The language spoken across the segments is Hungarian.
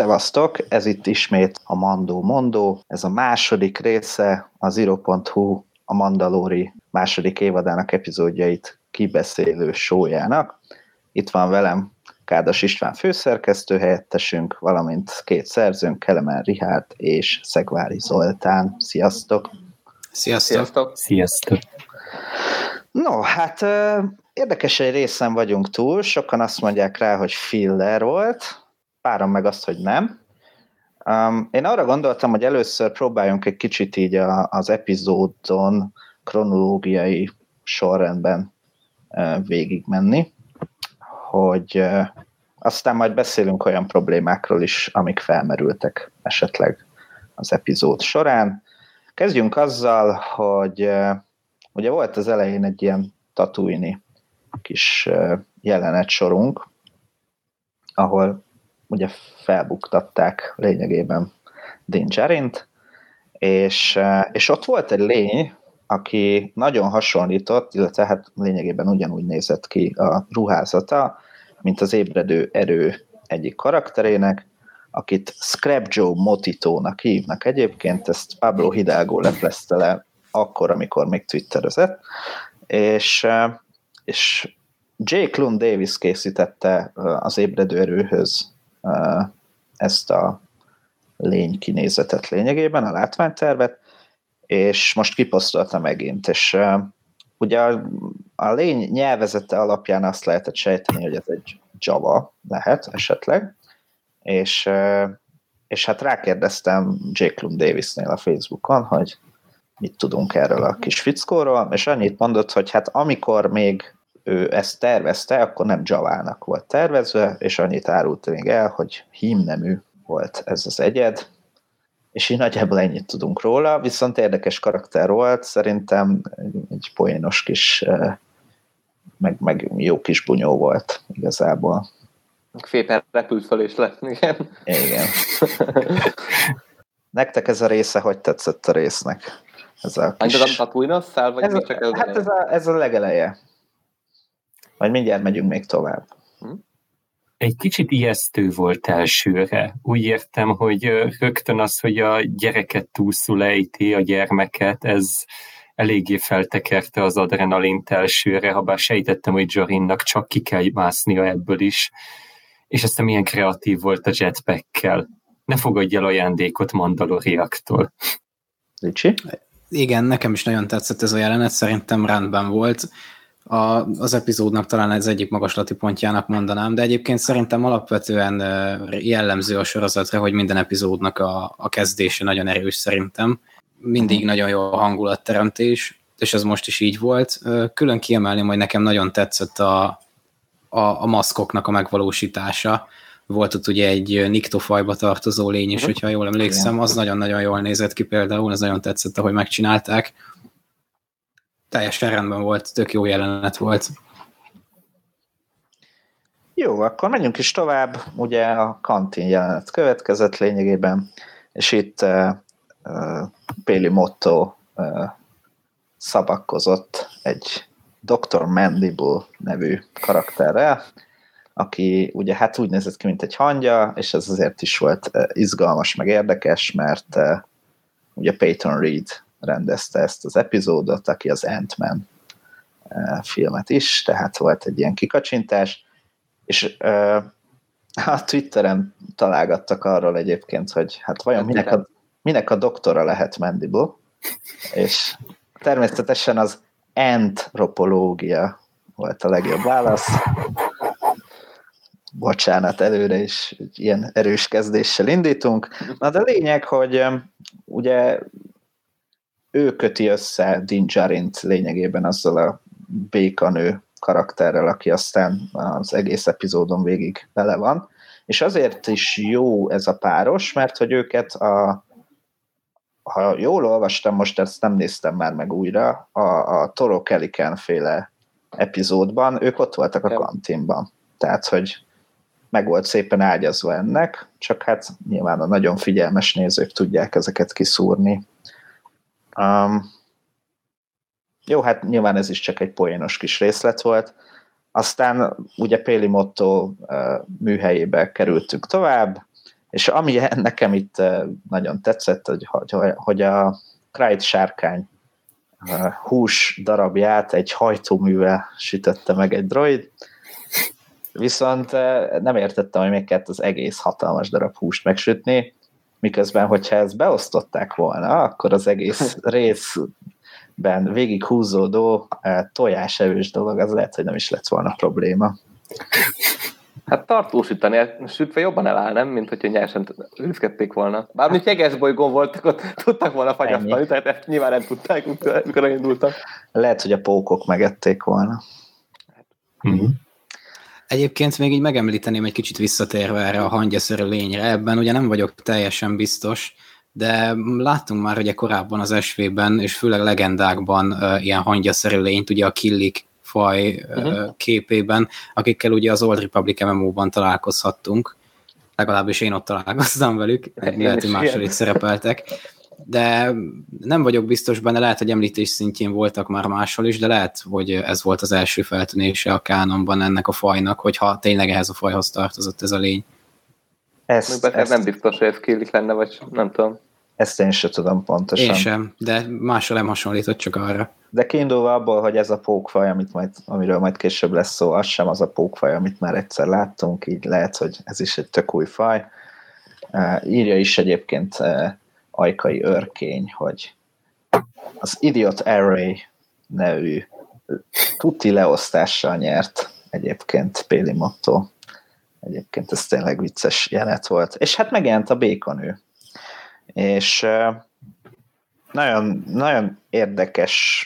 Szevasztok, ez itt ismét a Mandó Mondó, ez a második része az iro.hu a Mandalori második évadának epizódjait kibeszélő sójának. Itt van velem Kádas István főszerkesztő helyettesünk, valamint két szerzőnk, Kelemen Rihárd és Szegvári Zoltán. Sziasztok! Sziasztok! Sziasztok! Sziasztok. No, hát érdekes egy részen vagyunk túl, sokan azt mondják rá, hogy filler volt, páran meg azt, hogy nem. Um, én arra gondoltam, hogy először próbáljunk egy kicsit így a, az epizódon kronológiai sorrendben uh, végigmenni, hogy uh, aztán majd beszélünk olyan problémákról is, amik felmerültek esetleg az epizód során. Kezdjünk azzal, hogy uh, ugye volt az elején egy ilyen tatuini kis uh, jelenet sorunk, ahol ugye felbuktatták lényegében Djarin-t, és, és ott volt egy lény, aki nagyon hasonlított, illetve hát lényegében ugyanúgy nézett ki a ruházata, mint az ébredő erő egyik karakterének, akit Scrap Joe Motitónak hívnak egyébként, ezt Pablo Hidalgo leplezte le akkor, amikor még twitterezett, és, és J. Clun Davis készítette az ébredő erőhöz ezt a lény kinézetet lényegében, a látványtervet, és most kiposztolta megint, és ugye a, a lény nyelvezete alapján azt lehetett sejteni, hogy ez egy Java lehet esetleg, és, és hát rákérdeztem Jake Klum Davisnél a Facebookon, hogy mit tudunk erről a kis fickóról, és annyit mondott, hogy hát amikor még ő ezt tervezte, akkor nem Javának volt tervezve, és annyit árult még el, hogy hímnemű volt ez az egyed, és így nagyjából ennyit tudunk róla, viszont érdekes karakter volt, szerintem egy poénos kis, meg, meg jó kis bunyó volt igazából. Szépen repült fel és lett, igen. Igen. Nektek ez a része, hogy tetszett a résznek? Ez a kis... a tatooine vagy ez csak ez Hát ez a, ez a legeleje. Majd mindjárt megyünk még tovább. Hm? Egy kicsit ijesztő volt elsőre. Úgy értem, hogy rögtön az, hogy a gyereket túlszul ejti, a gyermeket, ez eléggé feltekerte az adrenalint elsőre, ha bár sejtettem, hogy Jorinnak csak ki kell másznia ebből is. És aztán milyen kreatív volt a jetpackkel. Ne fogadj el ajándékot Mandaloriaktól. Ricsi? Igen, nekem is nagyon tetszett ez a jelenet, szerintem rendben volt a, az epizódnak talán ez egyik magaslati pontjának mondanám, de egyébként szerintem alapvetően jellemző a sorozatra, hogy minden epizódnak a, a kezdése nagyon erős szerintem. Mindig uh-huh. nagyon jó a hangulatteremtés, és ez most is így volt. Külön kiemelném, hogy nekem nagyon tetszett a, a, a maszkoknak a megvalósítása. Volt ott ugye egy niktofajba tartozó lény is, uh-huh. hogyha jól emlékszem, az nagyon-nagyon jól nézett ki például, az nagyon tetszett, ahogy megcsinálták teljesen rendben volt, tök jó jelenet volt. Jó, akkor menjünk is tovább. Ugye a kantin jelenet következett lényegében, és itt uh, uh, Péli Motto uh, szabakkozott egy Dr. Mandible nevű karakterrel, aki ugye hát úgy nézett ki, mint egy hangya, és ez azért is volt izgalmas, meg érdekes, mert uh, ugye Peyton Reed rendezte ezt az epizódot, aki az Ant-Man eh, filmet is, tehát volt egy ilyen kikacsintás, és uh, a Twitteren találgattak arról egyébként, hogy hát vajon minek a, minek a doktora lehet Mandible, és természetesen az antropológia volt a legjobb válasz. Bocsánat, előre is ilyen erős kezdéssel indítunk. Na de a lényeg, hogy ugye ő köti össze Din Djarint lényegében azzal a békanő karakterrel, aki aztán az egész epizódon végig bele van. És azért is jó ez a páros, mert hogy őket a ha jól olvastam, most ezt nem néztem már meg újra, a, a Toro Keliken féle epizódban, ők ott voltak a kantinban. Tehát, hogy meg volt szépen ágyazva ennek, csak hát nyilván a nagyon figyelmes nézők tudják ezeket kiszúrni. Um, jó, hát nyilván ez is csak egy poénos kis részlet volt. Aztán ugye Péli Motto műhelyébe kerültünk tovább, És ami nekem itt nagyon tetszett, hogy, hogy, a Krajt sárkány hús darabját egy hajtóművel sütötte meg egy droid, viszont nem értettem, hogy még kellett az egész hatalmas darab húst megsütni, miközben, hogyha ezt beosztották volna, akkor az egész részben végig húzódó tojásevős dolog, az lehet, hogy nem is lett volna probléma. Hát tartósítani, sütve jobban eláll, nem? Mint hogyha nyersen üszkedték volna. Bármint jeges bolygón voltak, ott tudtak volna fagyasztani, tehát ezt nyilván nem tudták, mikor indultak. Lehet, hogy a pókok megették volna. Mm-hmm. Egyébként még így megemlíteném egy kicsit visszatérve erre a hangyaszerű lényre. Ebben ugye nem vagyok teljesen biztos, de láttunk már ugye korábban az SV-ben, és főleg legendákban uh, ilyen hangyaszerű lényt, ugye a killik faj uh-huh. képében, akikkel ugye az Old Republic MMO-ban találkozhattunk, legalábbis én ott találkoztam velük, lehet, hogy máshol itt szerepeltek, de nem vagyok biztos benne, lehet, hogy említés szintjén voltak már máshol is, de lehet, hogy ez volt az első feltűnése a kánonban ennek a fajnak, hogyha tényleg ehhez a fajhoz tartozott ez a lény. Ezt, ezt, nem biztos, hogy ez kélik lenne, vagy nem tudom. Ezt én sem tudom pontosan. Én sem, de máshol nem hasonlított csak arra. De kiindulva abból, hogy ez a pókfaj, amit majd, amiről majd később lesz szó, az sem az a pókfaj, amit már egyszer láttunk, így lehet, hogy ez is egy tök új faj. Uh, írja is egyébként uh, Ajkai Örkény, hogy az Idiot Array nevű tuti leosztással nyert egyébként Péli Motto. Egyébként ez tényleg vicces jelenet volt. És hát megjelent a békonő. És nagyon, nagyon érdekes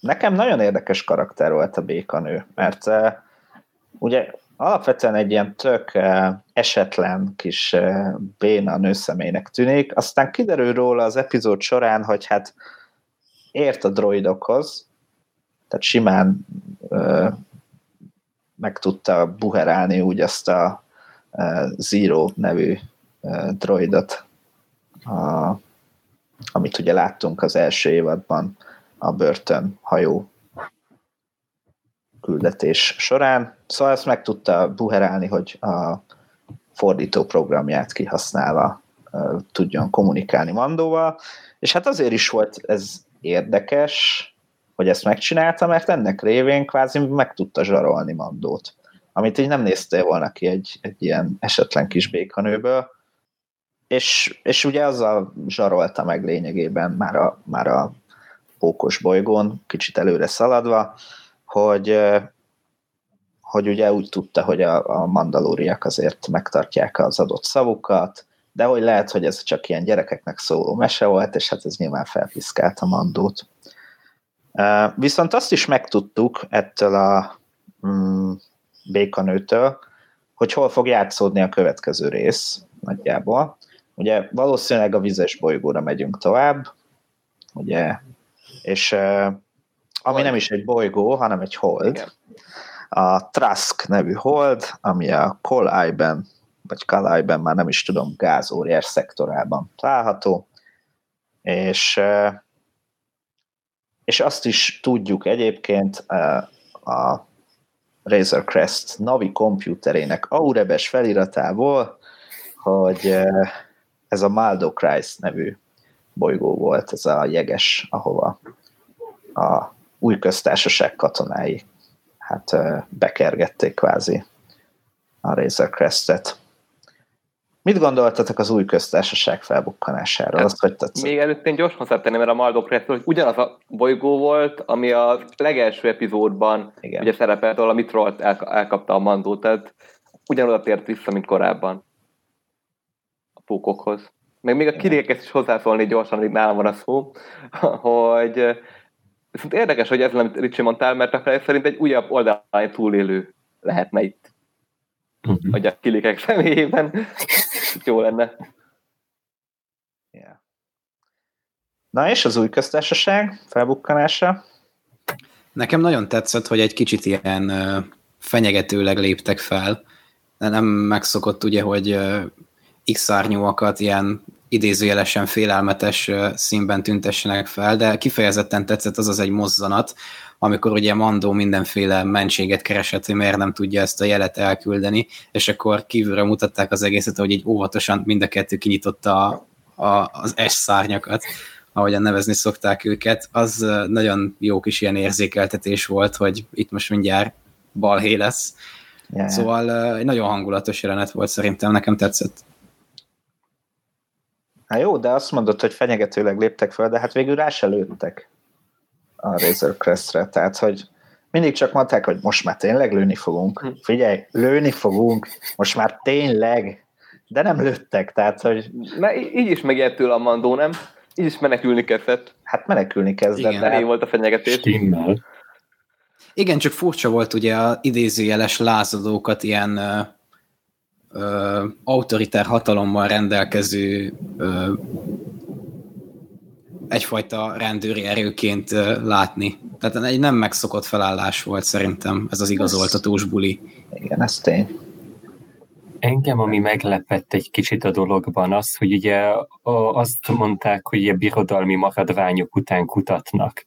Nekem nagyon érdekes karakter volt a békanő, mert ugye alapvetően egy ilyen tök uh, esetlen kis uh, béna nőszemélynek tűnik, aztán kiderül róla az epizód során, hogy hát ért a droidokhoz, tehát simán uh, meg tudta buherálni úgy azt a uh, Zero nevű uh, droidot, a, amit ugye láttunk az első évadban a börtön hajó küldetés során. Szóval ezt meg tudta buherálni, hogy a fordító programját kihasználva tudjon kommunikálni Mandóval, és hát azért is volt ez érdekes, hogy ezt megcsinálta, mert ennek révén kvázi meg tudta zsarolni Mandót, amit így nem néztél volna ki egy, egy ilyen esetlen kis békanőből, és, és ugye azzal zsarolta meg lényegében már a, már a pókos bolygón, kicsit előre szaladva, hogy, hogy ugye úgy tudta, hogy a, a mandalóriak azért megtartják az adott szavukat, de hogy lehet, hogy ez csak ilyen gyerekeknek szóló mese volt, és hát ez nyilván felpiszkált a mandót. Viszont azt is megtudtuk ettől a mm, békanőtől, hogy hol fog játszódni a következő rész nagyjából. Ugye valószínűleg a vizes bolygóra megyünk tovább, ugye és ami nem is egy bolygó, hanem egy hold. Igen. A Trask nevű hold, ami a Kolajben, vagy Kalajben, már nem is tudom, gázóriás szektorában található, és, és azt is tudjuk egyébként a Razer Crest Navi komputerének Aurebes feliratából, hogy ez a Maldo Christ nevű bolygó volt, ez a jeges, ahova a új köztársaság katonái hát bekergették kvázi a Razor Crestet. Mit gondoltatok az új köztársaság felbukkanásáról? Hát, Azt, hogy tetszett? Még előtt én gyorsan hozzátenni, mert a Maldok Crest, hogy ugyanaz a bolygó volt, ami a legelső epizódban Igen. ugye szerepelt, ahol a Mitrolt elkapta a mandót, tehát ugyanoda tért vissza, mint korábban a pókokhoz. Meg még a kirékhez is hozzászólni gyorsan, amíg nálam van a szó, hogy viszont érdekes, hogy ez amit Ricsi mondtál, mert a szerint egy újabb oldalán túlélő lehetne itt. Uh-huh. Hogy a kilikek személyében jó lenne. Yeah. Na és az új köztársaság felbukkanása? Nekem nagyon tetszett, hogy egy kicsit ilyen fenyegetőleg léptek fel, de nem megszokott ugye, hogy X-szárnyúakat ilyen idézőjelesen félelmetes színben tüntessenek fel, de kifejezetten tetszett az az egy mozzanat, amikor ugye Mandó mindenféle mentséget keresett, hogy miért nem tudja ezt a jelet elküldeni, és akkor kívülre mutatták az egészet, hogy egy óvatosan mind a kettő kinyitotta a, a, az S szárnyakat, ahogyan nevezni szokták őket, az nagyon jó kis ilyen érzékeltetés volt, hogy itt most mindjárt balhé lesz. Yeah. Szóval egy nagyon hangulatos jelenet volt szerintem, nekem tetszett. Hát jó, de azt mondod, hogy fenyegetőleg léptek fel, de hát végül rá se lőttek a Razor Crest-re. Tehát, hogy mindig csak mondták, hogy most már tényleg lőni fogunk. Hm. Figyelj, lőni fogunk, most már tényleg, de nem lőttek, tehát, hogy... Na, így is megijedt tőle a mandó, nem? Így is menekülni kezdett. Hát menekülni kezdett. Igen, de hát... volt a fenyegetés. Stimmel. Igen, csak furcsa volt ugye a idézőjeles lázadókat ilyen ö, autoritár hatalommal rendelkező ö, egyfajta rendőri erőként látni. Tehát egy nem megszokott felállás volt szerintem ez az igazoltatós buli. Igen, ez tény. Engem, ami meglepett egy kicsit a dologban, az, hogy ugye azt mondták, hogy a birodalmi maradványok után kutatnak,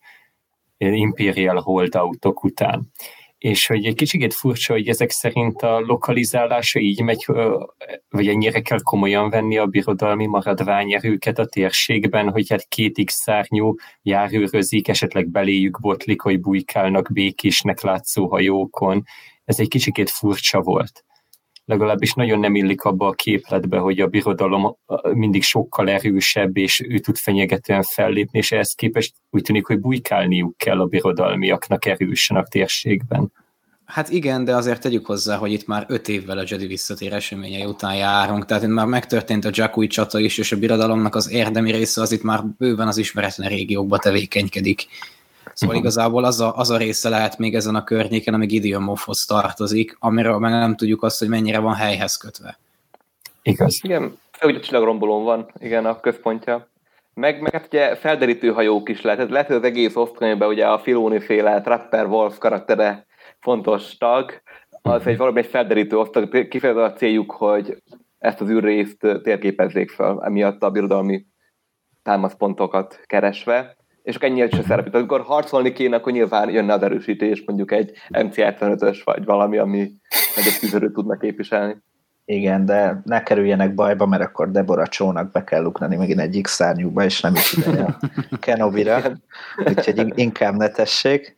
Imperial holdautok után és hogy egy kicsit furcsa, hogy ezek szerint a lokalizálása így megy, vagy ennyire kell komolyan venni a birodalmi maradványerőket a térségben, hogy hát két X szárnyú járőrözik, esetleg beléjük botlik, hogy bujkálnak békésnek látszó hajókon. Ez egy kicsit furcsa volt legalábbis nagyon nem illik abba a képletbe, hogy a birodalom mindig sokkal erősebb, és ő tud fenyegetően fellépni, és ehhez képest úgy tűnik, hogy bujkálniuk kell a birodalmiaknak erősen a térségben. Hát igen, de azért tegyük hozzá, hogy itt már öt évvel a Jedi visszatér eseményei után járunk, tehát itt már megtörtént a Jakui csata is, és a birodalomnak az érdemi része az itt már bőven az ismeretlen régiókba tevékenykedik. Szóval uh-huh. igazából az a, az a része lehet még ezen a környéken, ami Gideon Moffhoz tartozik, amiről meg nem tudjuk azt, hogy mennyire van helyhez kötve. Igaz. Igen, ugye a csillagrombolón van, igen, a központja. Meg, meg hát ugye felderítő hajók is lehet. Lehet, hogy az egész osztronyban ugye a Filoni féle Trapper Wolf karaktere fontos tag, az egy valami egy felderítő osztag, kifejezetten a céljuk, hogy ezt az űrrészt térképezzék fel, emiatt a birodalmi támaszpontokat keresve és akkor ennyi se szerepít. Amikor harcolni kéne, akkor nyilván jönne az erősítés, mondjuk egy MC-75-ös, vagy valami, ami nagyobb tüzerőt tudna képviselni. Igen, de ne kerüljenek bajba, mert akkor Deborah Csónak be kell luknani megint egy X-szárnyúba, és nem is ideje a Kenobira, úgyhogy inkább ne tessék.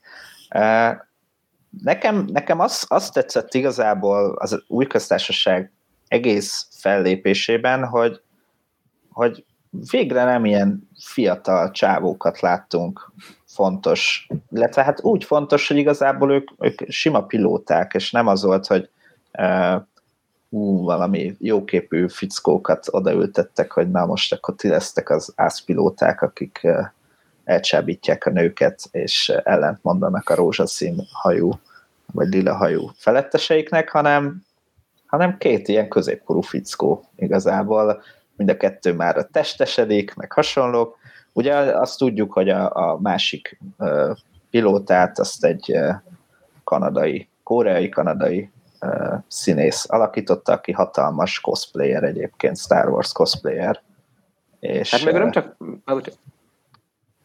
Nekem, nekem az, az tetszett igazából az új köztársaság egész fellépésében, hogy, hogy végre nem ilyen fiatal csávókat láttunk fontos, illetve hát úgy fontos, hogy igazából ők, ők sima pilóták, és nem az volt, hogy uh, ú, valami jóképű fickókat odaültettek, hogy na most akkor ti lesztek az ászpilóták, akik uh, elcsábítják a nőket, és ellent mondanak a rózsaszín hajú, vagy lila hajú feletteseiknek, hanem, hanem két ilyen középkorú fickó igazából, mind a kettő már testesedik, meg hasonlók. Ugye azt tudjuk, hogy a, a másik uh, pilótát azt egy uh, kanadai, koreai-kanadai uh, színész alakította, aki hatalmas cosplayer egyébként, Star Wars cosplayer. És, hát meg nem csak...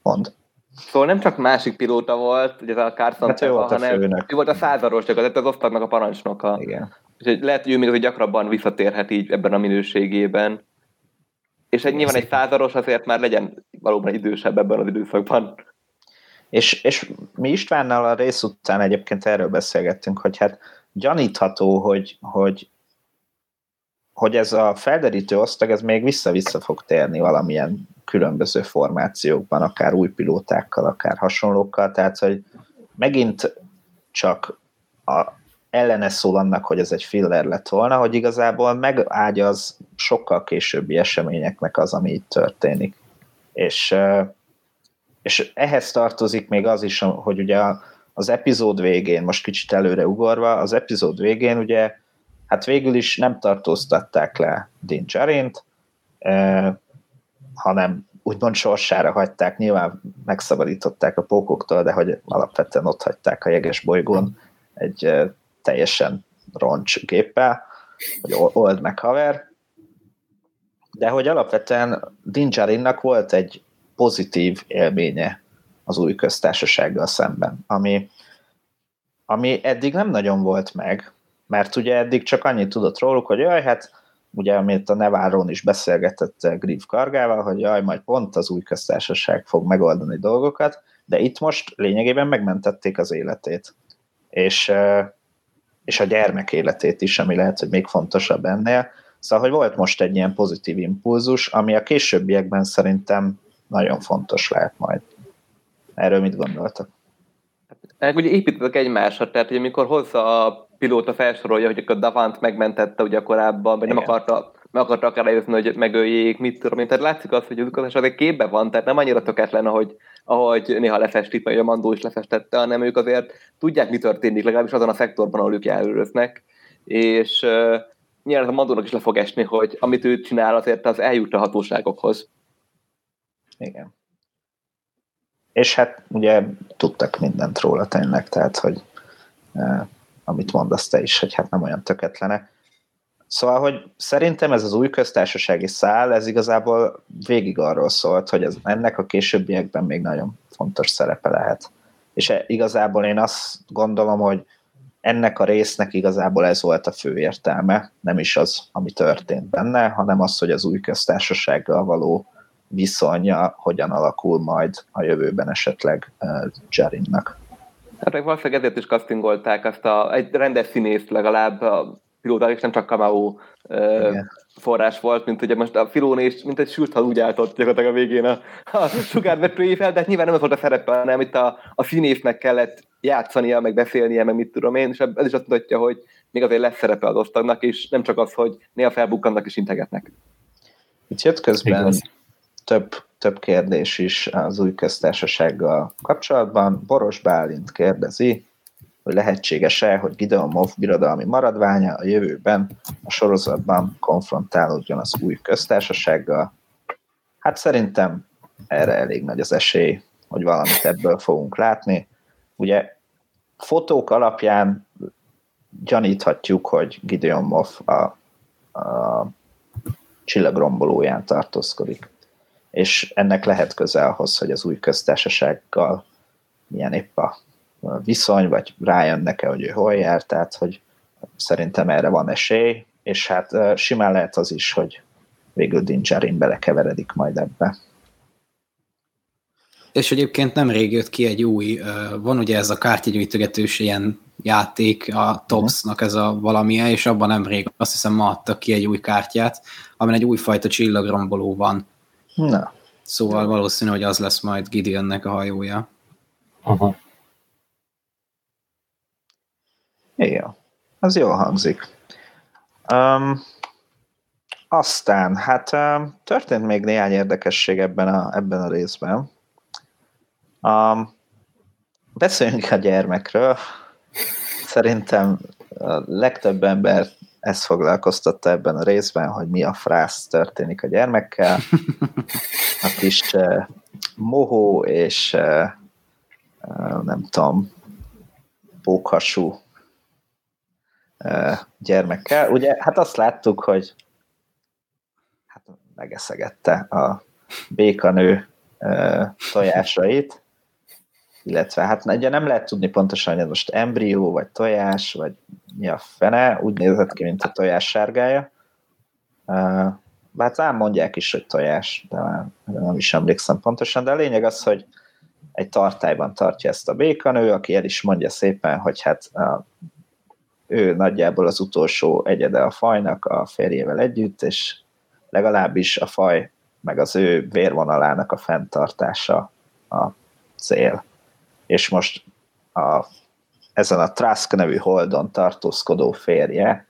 Mond. Szóval nem csak másik pilóta volt, ugye a Carson hát ő volt a hanem főnök. ő volt a százaros, csak az, az osztagnak a parancsnoka. Igen. Úgyhogy lehet, hogy ő még azért gyakrabban visszatérhet így ebben a minőségében. És egy nyilván egy százaros azért már legyen valóban idősebb ebben az időszakban. És, és mi Istvánnal a rész után egyébként erről beszélgettünk, hogy hát gyanítható, hogy, hogy, hogy ez a felderítő osztag, ez még vissza-vissza fog térni valamilyen különböző formációkban, akár új pilótákkal, akár hasonlókkal, tehát hogy megint csak a, ellene szól annak, hogy ez egy filler lett volna, hogy igazából megágyaz sokkal későbbi eseményeknek az, ami itt történik. És, és ehhez tartozik még az is, hogy ugye az epizód végén, most kicsit előre ugorva, az epizód végén ugye hát végül is nem tartóztatták le Din Djarint, hanem úgymond sorsára hagyták, nyilván megszabadították a pókoktól, de hogy alapvetően ott hagyták a jeges bolygón egy teljesen roncs géppel, hogy old meg haver, de hogy alapvetően Dinjarinnak volt egy pozitív élménye az új köztársasággal szemben, ami, ami eddig nem nagyon volt meg, mert ugye eddig csak annyit tudott róluk, hogy jaj, hát ugye amit a Neváron is beszélgetett Griff Kargával, hogy jaj, majd pont az új köztársaság fog megoldani dolgokat, de itt most lényegében megmentették az életét. És, és a gyermek életét is, ami lehet, hogy még fontosabb ennél. Szóval, hogy volt most egy ilyen pozitív impulzus, ami a későbbiekben szerintem nagyon fontos lehet majd. Erről mit gondoltak? Hát, ugye építettek egymásra, tehát hogy amikor hozza a pilóta felsorolja, hogy a Davant megmentette ugye korábban, vagy nem akarta, meg akarta akár eljözni, hogy megöljék, mit tudom én. Tehát látszik az, hogy az azért képbe van, tehát nem annyira tökéletlen, ahogy, ahogy néha lefestik, vagy a Mandó is lefestette, hanem ők azért tudják, mi történik, legalábbis azon a szektorban, ahol ők járőröznek. És nyilván a Mandónak is le fog esni, hogy amit ő csinál, azért az eljut a hatóságokhoz. Igen. És hát ugye tudtak mindent róla tényleg, tehát hogy uh, amit mondasz te is, hogy hát nem olyan töketlene. Szóval, hogy szerintem ez az új köztársasági szál, ez igazából végig arról szólt, hogy ez, ennek a későbbiekben még nagyon fontos szerepe lehet. És e, igazából én azt gondolom, hogy ennek a résznek igazából ez volt a fő értelme, nem is az, ami történt benne, hanem az, hogy az új köztársasággal való viszonya hogyan alakul majd a jövőben esetleg uh, Jarinnak. Hát meg valószínűleg ezért is castingolták azt a, egy rendes színészt legalább a pilóták, és nem csak Kamau forrás volt, mint ugye most a Filón és mint egy sült hal úgy álltott gyakorlatilag a végén a, a sugárvetőjével, de hát nyilván nem az volt a szerepe, hanem itt a, a színésznek kellett játszania, meg beszélnie, meg mit tudom én, és ez is azt mutatja, hogy még azért lesz szerepe az osztagnak, és nem csak az, hogy néha felbukkannak és integetnek. Itt jött közben Igaz. több több kérdés is az új köztársasággal kapcsolatban. Boros Bálint kérdezi, hogy lehetséges-e, hogy Gideon Moff birodalmi maradványa a jövőben a sorozatban konfrontálódjon az új köztársasággal. Hát szerintem erre elég nagy az esély, hogy valamit ebből fogunk látni. Ugye fotók alapján gyaníthatjuk, hogy Gideon Moff a, a csillagrombolóján tartózkodik és ennek lehet köze ahhoz, hogy az új köztársasággal milyen épp a viszony, vagy rájönnek-e, hogy ő hol jár, tehát hogy szerintem erre van esély, és hát simán lehet az is, hogy végül Dinjarin belekeveredik majd ebbe. És egyébként nem rég jött ki egy új, van ugye ez a kártyagyűjtögetős ilyen játék a Topsnak ez a valamilyen, és abban nem rég, azt hiszem ma adtak ki egy új kártyát, amin egy újfajta csillagromboló van, Na. Szóval valószínű, hogy az lesz majd Gideonnek a hajója. Aha. Igen, az jól hangzik. Um, aztán, hát um, történt még néhány érdekesség ebben a, ebben a részben. Um, beszéljünk a gyermekről. Szerintem a legtöbb ember ezt foglalkoztatta ebben a részben, hogy mi a frász történik a gyermekkel. A kis uh, mohó és uh, nem tudom, pókhasú gyermekkel. Ugye, hát azt láttuk, hogy hát megeszegette a békanő tojásait, illetve hát ugye nem lehet tudni pontosan, hogy most embrió, vagy tojás, vagy mi a fene, úgy nézett ki, mint a tojás sárgája. Hát ám mondják is, hogy tojás, de nem is emlékszem pontosan, de a lényeg az, hogy egy tartályban tartja ezt a békanő, aki el is mondja szépen, hogy hát a, ő nagyjából az utolsó egyede a fajnak a férjével együtt, és legalábbis a faj meg az ő vérvonalának a fenntartása a cél és most a, ezen a Trask nevű holdon tartózkodó férje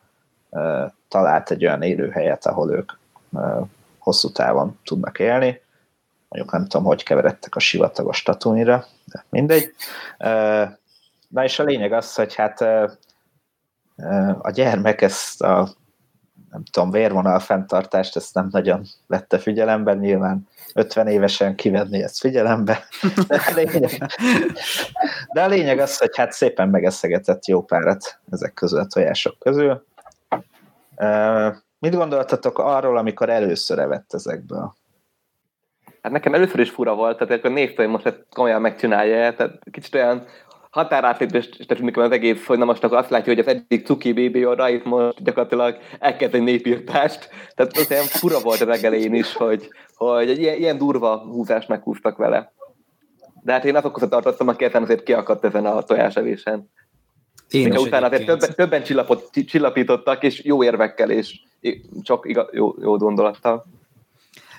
uh, talált egy olyan élőhelyet, ahol ők uh, hosszú távon tudnak élni. Mondjuk nem tudom, hogy keveredtek a sivatagos tatúnira, de mindegy. Uh, na és a lényeg az, hogy hát a gyermek ezt a nem tudom, vérvonal fenntartást, ezt nem nagyon vette figyelembe, nyilván 50 évesen kivenni ezt figyelembe. De a lényeg, de a lényeg az, hogy hát szépen megeszegetett jó párat ezek közül a tojások közül. Mit gondoltatok arról, amikor először evett ezekből? Hát nekem először is fura volt, tehát akkor hogy most ezt komolyan megcsinálja, tehát kicsit olyan határátlépés tűnik az egész, hogy na most akkor azt látja, hogy az egyik cuki bébi orra itt most gyakorlatilag elkezd egy népírtást. Tehát az olyan fura volt a legelején is, hogy, hogy egy ilyen, ilyen durva húzást meghúztak vele. De hát én azokhoz tartottam, aki ezen azért kiakadt ezen a tojásevésen. Én Még utána azért többen, többen csillapot, csillapítottak, és jó érvekkel, és csak igaz, jó, jó gondolattal.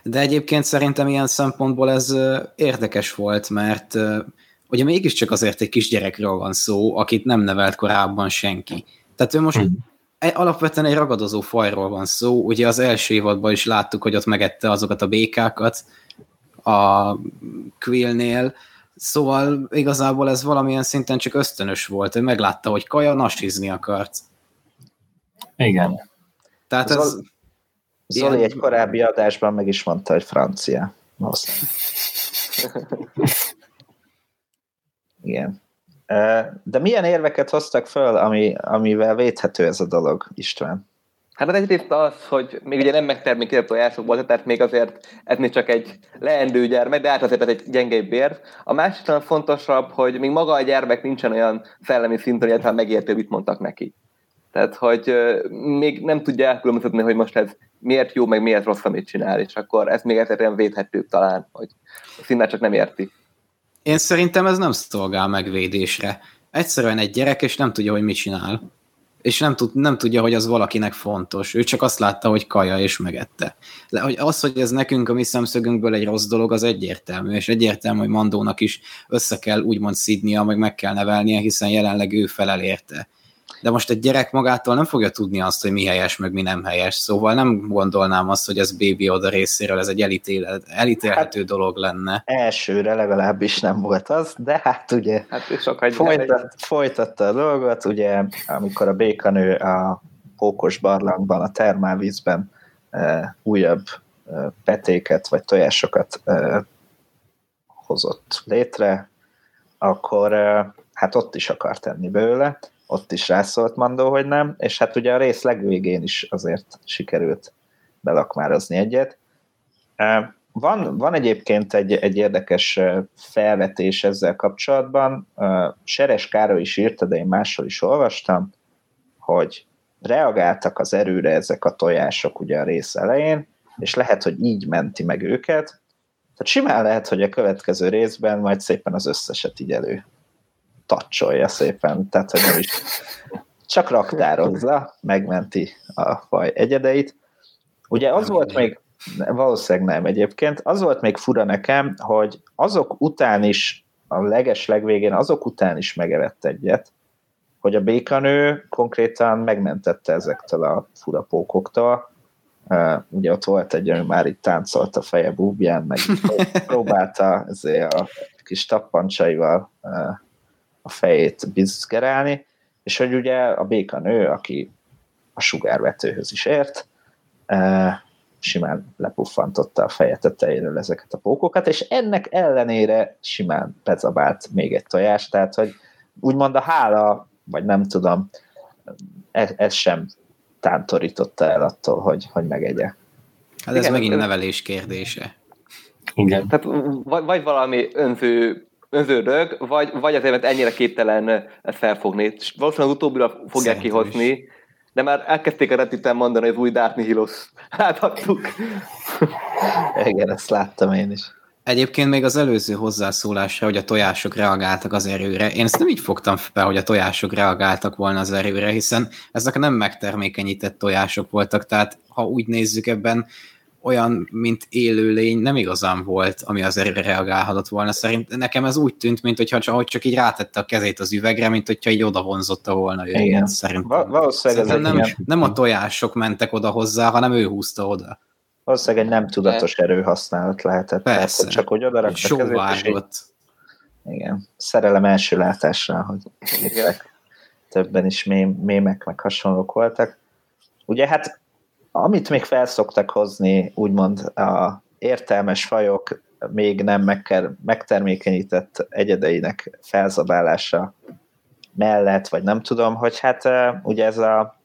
De egyébként szerintem ilyen szempontból ez érdekes volt, mert ugye mégiscsak azért egy kisgyerekről van szó, akit nem nevelt korábban senki. Tehát ő most hmm. alapvetően egy ragadozó fajról van szó, ugye az első évadban is láttuk, hogy ott megette azokat a békákat a Quillnél, szóval igazából ez valamilyen szinten csak ösztönös volt, ő meglátta, hogy kaja nasizni akart. Igen. Tehát ez... Zoli ilyen... egy korábbi adásban meg is mondta, hogy francia. Igen. De milyen érveket hoztak föl, ami, amivel védhető ez a dolog, István? Hát egyrészt az, hogy még ugye nem megtermékített tojásokból, tehát még azért ez még csak egy leendő gyermek, de hát azért ez egy gyengébb ér. A másik fontosabb, hogy még maga a gyermek nincsen olyan szellemi szinten, hogy megértő, mit mondtak neki. Tehát, hogy még nem tudja elkülönböztetni, hogy most ez miért jó, meg miért rossz, amit csinál, és akkor ez még ezért olyan védhetőbb talán, hogy szinte csak nem érti. Én szerintem ez nem szolgál megvédésre. Egyszerűen egy gyerek, és nem tudja, hogy mit csinál. És nem, tud, nem tudja, hogy az valakinek fontos. Ő csak azt látta, hogy kaja, és megette. De hogy az, hogy ez nekünk a mi szemszögünkből egy rossz dolog, az egyértelmű. És egyértelmű, hogy Mandónak is össze kell úgymond szidnia, meg meg kell nevelnie, hiszen jelenleg ő felel érte de most egy gyerek magától nem fogja tudni azt, hogy mi helyes, meg mi nem helyes, szóval nem gondolnám azt, hogy ez Baby Oda részéről ez egy elítél, elítélhető hát, dolog lenne. Elsőre legalábbis nem volt az, de hát ugye hát folytat, folytatta a dolgot, ugye amikor a békanő a pókos barlangban, a termálvízben e, újabb e, petéket vagy tojásokat e, hozott létre, akkor e, hát ott is akart tenni belőle, ott is rászólt Mandó, hogy nem, és hát ugye a rész legvégén is azért sikerült belakmározni egyet. Van, van egyébként egy, egy érdekes felvetés ezzel kapcsolatban. Seres Károly is írta, de én máshol is olvastam, hogy reagáltak az erőre ezek a tojások ugye a rész elején, és lehet, hogy így menti meg őket. Tehát simán lehet, hogy a következő részben majd szépen az összeset így elő tacsolja szépen, tehát hogy nem is csak raktározza, megmenti a faj egyedeit. Ugye az volt még, valószínűleg nem egyébként, az volt még fura nekem, hogy azok után is, a leges legvégén azok után is megevett egyet, hogy a békanő konkrétan megmentette ezektől a furapókoktól. Uh, ugye ott volt egy, ami már itt táncolt a feje búbján, meg próbálta ezért a kis tappancsaival uh, a fejét bizgerelni, és hogy ugye a béka nő, aki a sugárvetőhöz is ért, e, simán lepuffantotta a feje tetejéről ezeket a pókokat, és ennek ellenére simán bezabált még egy tojást, tehát hogy úgymond a hála, vagy nem tudom, ez, ez sem tántorította el attól, hogy, hogy megegye. Hát ez Igen, megint nevelés kérdése. Igen. Tehát vagy, vagy valami önző önződök, vagy, vagy azért, mert ennyire képtelen ezt felfogni. Valószínűleg az utóbbira fogják Szerintem kihozni, is. de már elkezdték a reddit mondani, hogy az új Dark Nihilus. Átadtuk. Igen, ezt láttam én is. Egyébként még az előző hozzászólásra, hogy a tojások reagáltak az erőre. Én ezt nem így fogtam fel, hogy a tojások reagáltak volna az erőre, hiszen ezek nem megtermékenyített tojások voltak, tehát ha úgy nézzük ebben, olyan, mint élőlény nem igazán volt, ami az erre reagálhatott volna. Szerint nekem ez úgy tűnt, mint hogyha csak, hogy csak így rátette a kezét az üvegre, mint hogyha így odavonzotta volna ő. Igen. Szerintem, valószínűleg szerintem nem, nem a tojások mentek oda hozzá, hanem ő húzta oda. Valószínűleg egy nem tudatos erőhasználat lehetett. Persze. Tehát, csak hogy oda rakta kezét, igen, szerelem első látásra, hogy többen is mém, mémek meg hasonlók voltak. Ugye hát amit még felszoktak hozni, úgymond a értelmes fajok még nem megker, megtermékenyített egyedeinek felzabálása mellett, vagy nem tudom, hogy hát ugye ez a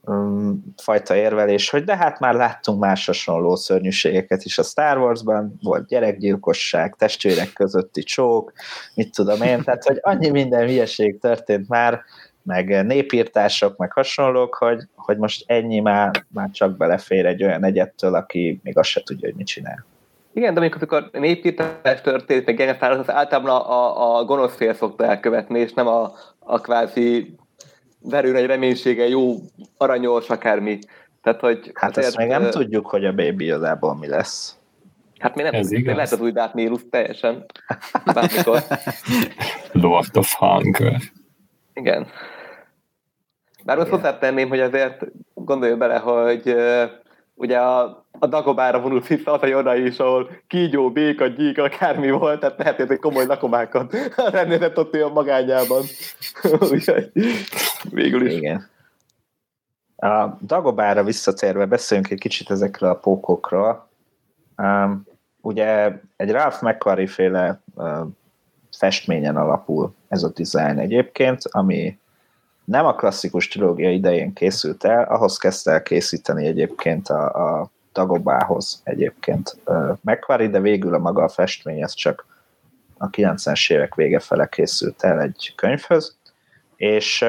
um, fajta érvelés, hogy de hát már láttunk más hasonló szörnyűségeket is a Star Wars-ban, volt gyerekgyilkosság, testvérek közötti csók, mit tudom én, tehát hogy annyi minden hülyeség történt már, meg népírtások, meg hasonlók, hogy, hogy most ennyi már, már csak belefér egy olyan egyettől, aki még azt se tudja, hogy mit csinál. Igen, de amikor, amikor népírtás történt, meg genetálás, az általában a, a, a gonosz fél szokta elkövetni, és nem a, a kvázi verőn egy reménysége, jó, aranyos, akármi. Tehát, hogy hát azért, ezt még nem uh, tudjuk, hogy a baby igazából mi lesz. Hát mi nem Ez tudjuk, lehet az új Darth Nihilus teljesen. Bármikor. Lord of Hunger. Igen. Bár azt hozzátenném, hogy azért gondolj bele, hogy ugye a, a Dagobára vonult vissza az a Yoda is, ahol kígyó, béka, gyík, akármi volt, tehát lehet, hogy komoly lakomákat rendezett ott olyan magányában. Úgyhogy végül is. Igen. A Dagobára visszatérve beszéljünk egy kicsit ezekről a pókokról. Um, ugye egy Ralph McQuarrie féle uh, festményen alapul ez a design egyébként, ami nem a klasszikus trilógia idején készült el, ahhoz kezdte el készíteni egyébként a, a Dagobához egyébként uh, de végül a maga a festmény, ez csak a 90-es évek vége fele készült el egy könyvhöz, és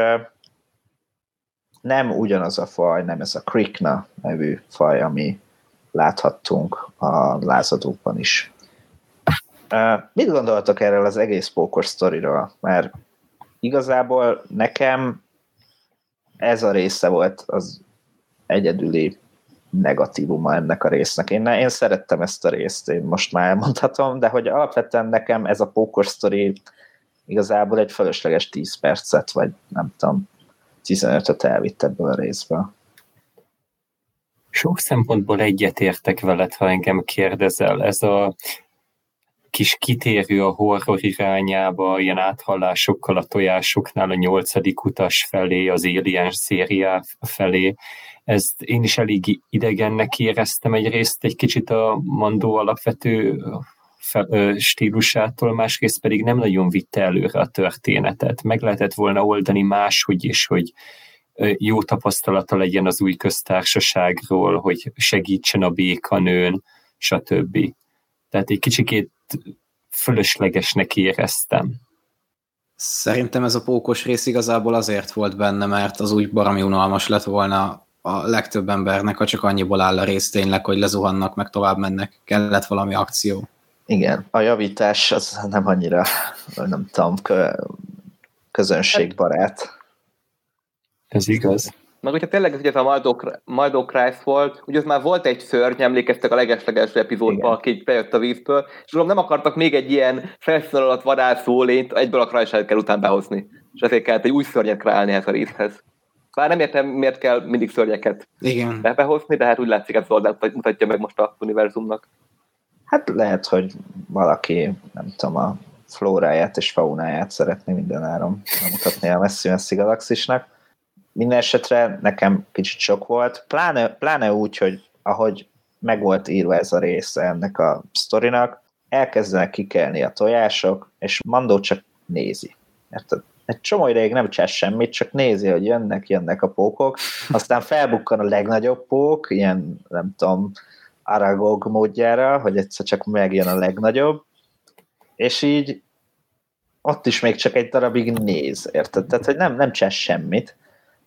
nem ugyanaz a faj, nem ez a Krikna nevű faj, ami láthattunk a lázadókban is. Mit gondoltok erről az egész pókos sztoriról? Mert igazából nekem ez a része volt az egyedüli negatívuma ennek a résznek. Én, én szerettem ezt a részt, én most már elmondhatom, de hogy alapvetően nekem ez a pókos sztori igazából egy fölösleges 10 percet, vagy nem tudom, 15-öt elvitt ebből a részből. Sok szempontból egyetértek veled, ha engem kérdezel. Ez a kis kitérő a horror irányába, ilyen áthallásokkal a tojásoknál a nyolcadik utas felé, az Alien szériá felé. Ezt én is elég idegennek éreztem egyrészt egy kicsit a Mandó alapvető stílusától, másrészt pedig nem nagyon vitte előre a történetet. Meg lehetett volna oldani máshogy is, hogy jó tapasztalata legyen az új köztársaságról, hogy segítsen a békanőn, stb. Tehát egy kicsikét fölöslegesnek éreztem. Szerintem ez a pókos rész igazából azért volt benne, mert az úgy barami unalmas lett volna a legtöbb embernek, ha csak annyiból áll a rész tényleg, hogy lezuhannak, meg tovább mennek. Kellett valami akció. Igen, a javítás az nem annyira, nem tudom, közönségbarát. Ez igaz. Meg hogyha tényleg ugye ez a Maldó Christ volt, ugye az már volt egy szörny, emlékeztek a legesleges epizódban, aki bejött a vízből, és tudom, nem akartak még egy ilyen felszínal alatt vadászó lényt egyből a Christ kell után behozni. És ezért kellett egy új szörnyet kreálni ez a részhez. Bár nem értem, miért kell mindig szörnyeket Igen. behozni, de hát úgy látszik, ez oldalt mutatja meg most a univerzumnak. Hát lehet, hogy valaki, nem tudom, a flóráját és faunáját szeretné mindenáron mutatni a messzi-messzi galaxisnak minden esetre nekem kicsit sok volt, pláne, pláne úgy, hogy ahogy meg volt írva ez a része ennek a sztorinak, elkezdenek kikelni a tojások, és Mandó csak nézi. Érted? Egy csomó ideig nem csinál semmit, csak nézi, hogy jönnek, jönnek a pókok, aztán felbukkan a legnagyobb pók, ilyen, nem tudom, Aragog módjára, hogy egyszer csak megjön a legnagyobb, és így ott is még csak egy darabig néz, érted? Tehát, hogy nem, nem csinál semmit,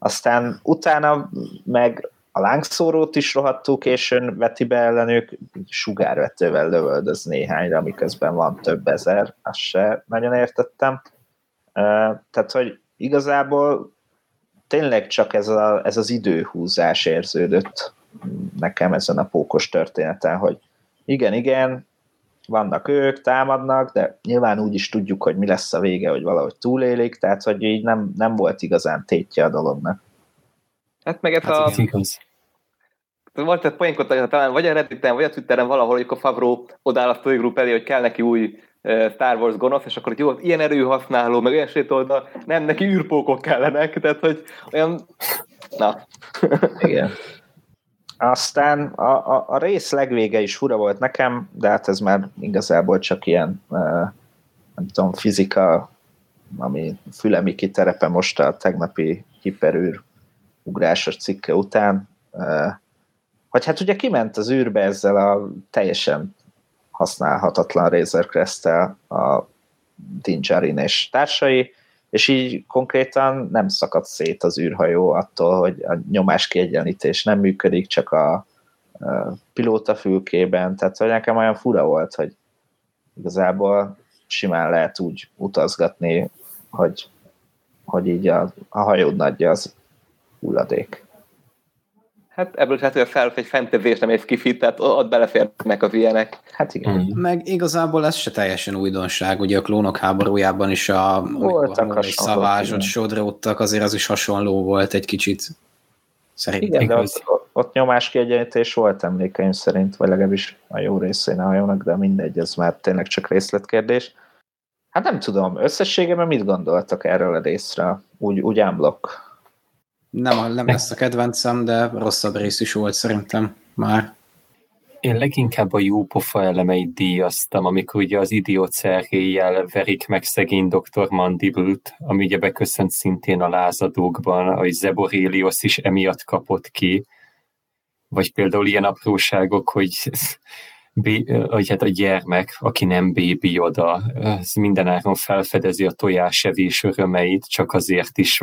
aztán utána meg a lángszórót is rohadtuk, és ön veti be ellenük, sugárvetővel lövöldöz néhányra, miközben van több ezer, azt se nagyon értettem. Tehát, hogy igazából tényleg csak ez, a, ez az időhúzás érződött nekem ezen a pókos történeten, hogy igen, igen, vannak ők, támadnak, de nyilván úgy is tudjuk, hogy mi lesz a vége, hogy valahogy túlélik, tehát hogy így nem, nem volt igazán tétje a dolognak. Hát meg ez hát a... Igaz. Volt egy poénkot, talán vagy a Redditen, vagy a Twitteren valahol, hogy a Favro odáll a Story Group elé, hogy kell neki új Star Wars gonosz, és akkor hogy jó, ilyen erőhasználó, meg olyan sétoldal, nem, neki űrpókok kellenek, tehát hogy olyan... Na. Igen. Aztán a, a, a rész legvége is fura volt nekem, de hát ez már igazából csak ilyen, nem tudom, fizika, ami fülemi kiterepe most a tegnapi hiperűr ugrásos cikke után, hogy hát ugye kiment az űrbe ezzel a teljesen használhatatlan Razer crest a Dinjarin és társai, és így konkrétan nem szakadt szét az űrhajó attól, hogy a nyomás kiegyenlítés nem működik, csak a pilóta fülkében, tehát hogy nekem olyan fura volt, hogy igazából simán lehet úgy utazgatni, hogy, hogy így a, a hajód nagyja az hulladék. Hát ebből hát, hogy a fel, egy fentezés nem ész kifit, tehát ott beleférnek az ilyenek. Hát igen. Mm. Meg igazából ez se teljesen újdonság, ugye a klónok háborújában is a Voltak szavázsot sodródtak, azért az is hasonló volt egy kicsit. Szerintem. Igen, de ott, ott nyomás kiegyenlítés volt emlékeim szerint, vagy legalábbis a jó részén a hajónak, de mindegy, ez már tényleg csak részletkérdés. Hát nem tudom, összességében mit gondoltak erről a részre? Úgy, úgy unblock nem, nem lesz a kedvencem, de rosszabb rész is volt szerintem már. Én leginkább a jó pofa elemeit díjaztam, amikor ugye az idiócerhéjjel verik meg szegény Dr. Mandibult, ami ugye beköszönt szintén a lázadókban, hogy Zeborélios is emiatt kapott ki, vagy például ilyen apróságok, hogy hogy hát a gyermek, aki nem bébi oda, az mindenáron felfedezi a tojásevés örömeit, csak azért is,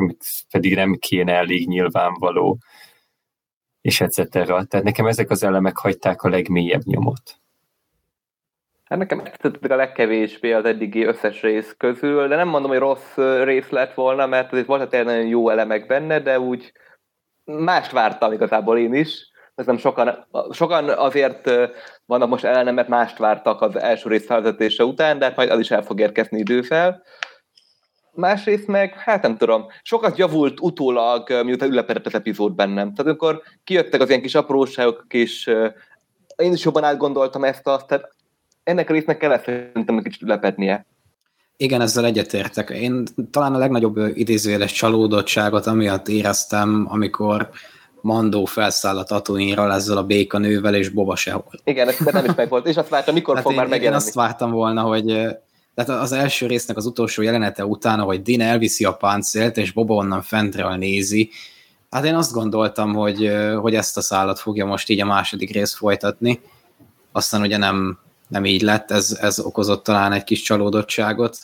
pedig nem kéne elég nyilvánvaló, és etc. Tehát nekem ezek az elemek hagyták a legmélyebb nyomot. Hát nekem tetszettek a legkevésbé az eddigi összes rész közül, de nem mondom, hogy rossz rész lett volna, mert azért volt egy nagyon jó elemek benne, de úgy mást vártam igazából én is nem sokan, sokan azért vannak most ellenem, mert mást vártak az első rész felvezetése után, de hát majd az is el fog érkezni időfel. Másrészt meg, hát nem tudom, sokat javult utólag, miután ülepedett az epizód bennem. Tehát amikor kijöttek az ilyen kis apróságok, és én is jobban átgondoltam ezt azt, tehát ennek a résznek kellett szerintem egy kicsit ülepednie. Igen, ezzel egyetértek. Én talán a legnagyobb idézőjeles csalódottságot amiatt éreztem, amikor Mandó felszáll a ezzel a békanővel, és Boba sehol. Igen, ez nem is meg volt, és azt vártam, mikor hát fog én, már megjelenni. Én azt vártam volna, hogy tehát az első résznek az utolsó jelenete utána, hogy Din elviszi a páncélt, és Boba onnan fentről nézi, hát én azt gondoltam, hogy, hogy ezt a szállat fogja most így a második rész folytatni, aztán ugye nem, nem így lett, ez, ez okozott talán egy kis csalódottságot,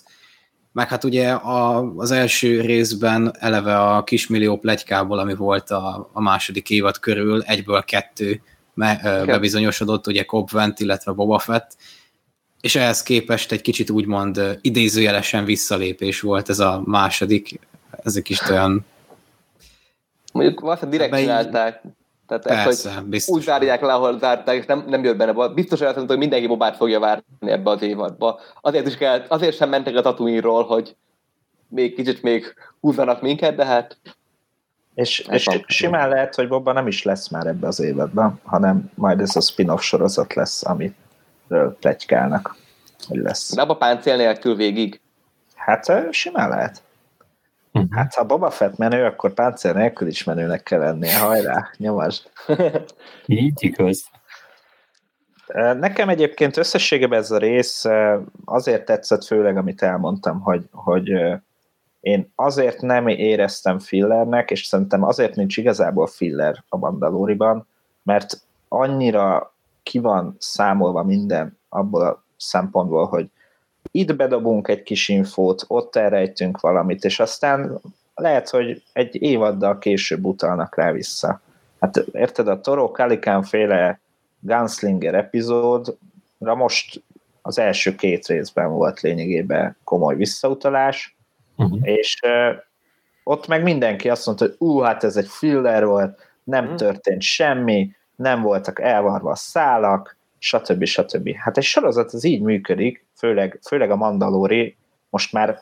meg hát ugye a, az első részben eleve a kismillió plegykából, ami volt a, a második évad körül, egyből kettő me, ö, bebizonyosodott, ugye Cobb Vent, illetve Boba Fett, és ehhez képest egy kicsit úgymond idézőjelesen visszalépés volt ez a második, ezek is olyan... Mondjuk valószínűleg direkt csinálták, tehát Persze, ezt, hogy biztos. úgy zárják le, ahol zárták, és nem, nem jött benne. Biztos hogy hogy mindenki Bobát fogja várni ebbe az évadba. Azért, is kell, azért sem mentek a tatooine hogy még kicsit még húzzanak minket, de hát... És, és simán lehet, hogy Boba nem is lesz már ebbe az évadban, hanem majd ez a spin-off sorozat lesz, amiről plegykálnak, hogy lesz. De abba páncél nélkül végig? Hát simán lehet. Uh-huh. Hát ha Boba Fett menő, akkor páncél nélkül is menőnek kell lennie. Hajrá, nyomasd. Így igaz. Nekem egyébként összességében ez a rész azért tetszett főleg, amit elmondtam, hogy, hogy én azért nem éreztem fillernek, és szerintem azért nincs igazából filler a Mandaloriban, mert annyira ki van számolva minden abból a szempontból, hogy itt bedobunk egy kis infót, ott elrejtünk valamit, és aztán lehet, hogy egy évaddal később utalnak rá vissza. Hát érted, a Toro Calican féle Gunslinger epizódra most az első két részben volt lényegében komoly visszautalás, uh-huh. és uh, ott meg mindenki azt mondta, hogy ú, hát ez egy filler volt, nem uh-huh. történt semmi, nem voltak elvarva a szálak, stb. stb. Hát egy sorozat az így működik, főleg, főleg a Mandalori, most már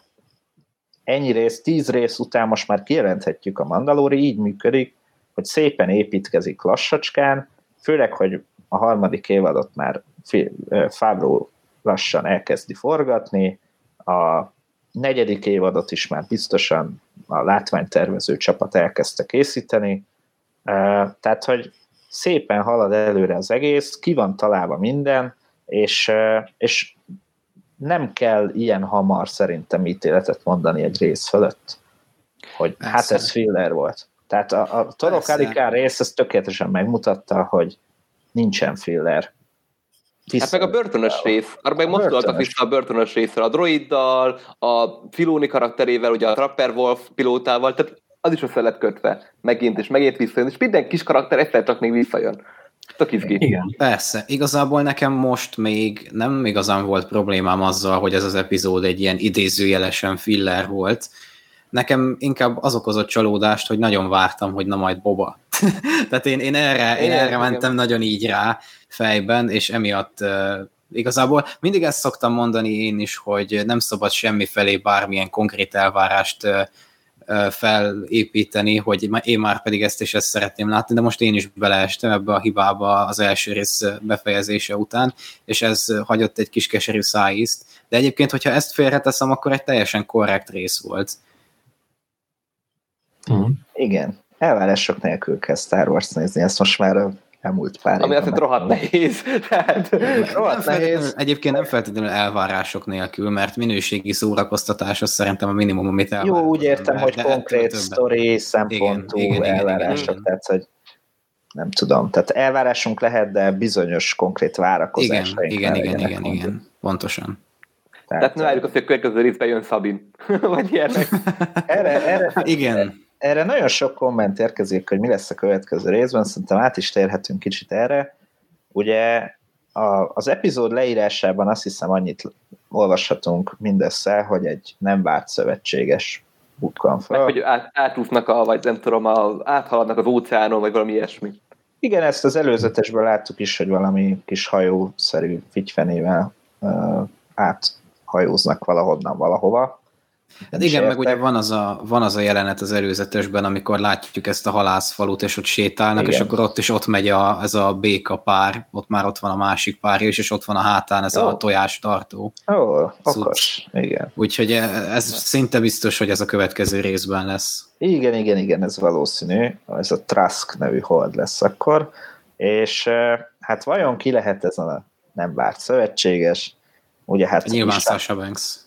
ennyi rész, tíz rész után most már kijelenthetjük a Mandalori, így működik, hogy szépen építkezik lassacskán, főleg, hogy a harmadik évadot már Fábró lassan elkezdi forgatni, a negyedik évadot is már biztosan a látványtervező csapat elkezdte készíteni, tehát, hogy szépen halad előre az egész, ki van találva minden, és, és nem kell ilyen hamar szerintem ítéletet mondani egy rész fölött, hogy Persze. hát ez filler volt. Tehát a, a Torok Alikán rész ez tökéletesen megmutatta, hogy nincsen filler. Vissza. Hát meg a börtönös rész, arra meg most voltak vissza a börtönös részre, a droiddal, a Filoni karakterével, ugye a Trapper Wolf pilótával, tehát az is össze lett kötve, megint és megint visszajön, és minden kis karakter egyszer csak még visszajön. Tök Igen. Persze. Igazából nekem most még nem igazán volt problémám azzal, hogy ez az epizód egy ilyen idézőjelesen filler volt. Nekem inkább az okozott csalódást, hogy nagyon vártam, hogy na majd Boba. Tehát én, én erre, én, én erre mentem igen. nagyon így rá fejben, és emiatt uh, igazából mindig ezt szoktam mondani én is, hogy nem szabad semmi felé bármilyen konkrét elvárást uh, felépíteni, hogy én már pedig ezt és ezt szeretném látni, de most én is beleestem ebbe a hibába az első rész befejezése után, és ez hagyott egy kis keserű szájízt. De egyébként, hogyha ezt félreteszem, akkor egy teljesen korrekt rész volt. Mm. Igen, elvárások nélkül kell Star Wars nézni, ezt most már elmúlt pár Ami azt rohadt nehéz. Tehát, rohadt nehéz. Egyébként nem feltétlenül elvárások nélkül, mert minőségi szórakoztatás az szerintem a minimum, amit elvárok. Jó, úgy értem, hogy konkrét sztori szempontú igen, igen, elvárások, igen, igen. tehát hogy nem tudom, tehát elvárásunk lehet, de bizonyos konkrét várakozás. Igen, igen, igen, igen, igen, pontosan. Tehát, tehát ne várjuk azt, hogy a következő részben jön Szabin, vagy ilyenek. Erre, erre, igen erre nagyon sok komment érkezik, hogy mi lesz a következő részben, szerintem át is térhetünk kicsit erre. Ugye a, az epizód leírásában azt hiszem annyit olvashatunk mindössze, hogy egy nem várt szövetséges bukkan fel. Meg, hogy át, átúsznak, a, vagy nem tudom, a, áthaladnak az óceánon, vagy valami ilyesmi. Igen, ezt az előzetesből láttuk is, hogy valami kis hajószerű figyfenével uh, áthajóznak valahonnan valahova. Hát igen, meg ugye van az, a, van az a jelenet az előzetesben, amikor látjuk ezt a halászfalut, és ott sétálnak, igen. és akkor ott is ott megy a, ez a béka pár, ott már ott van a másik pár is, és ott van a hátán ez oh. a tojás tartó. Ó, oh, okos, igen. Úgyhogy ez szinte biztos, hogy ez a következő részben lesz. Igen, igen, igen, ez valószínű. Ez a Trask nevű hold lesz akkor. És hát vajon ki lehet ez a nem várt szövetséges? Ugye hát Nyilván István, Sasha Banks.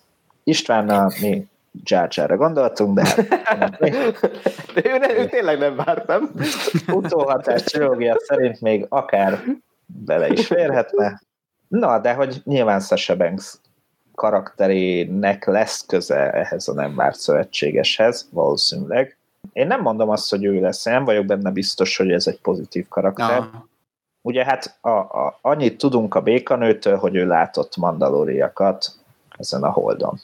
Istvánnal mi Jar-ra gondoltunk, de hát... de ő, ne, ő tényleg nem vártam. Utóhatás trilógia szerint még akár bele is férhetne. Na, de hogy nyilván Sasha Banks karakterének lesz köze ehhez a nem várt szövetségeshez, valószínűleg. Én nem mondom azt, hogy ő lesz, én nem vagyok benne biztos, hogy ez egy pozitív karakter. Ja. Ugye hát a, a, annyit tudunk a békanőtől, hogy ő látott mandalóriakat ezen a holdon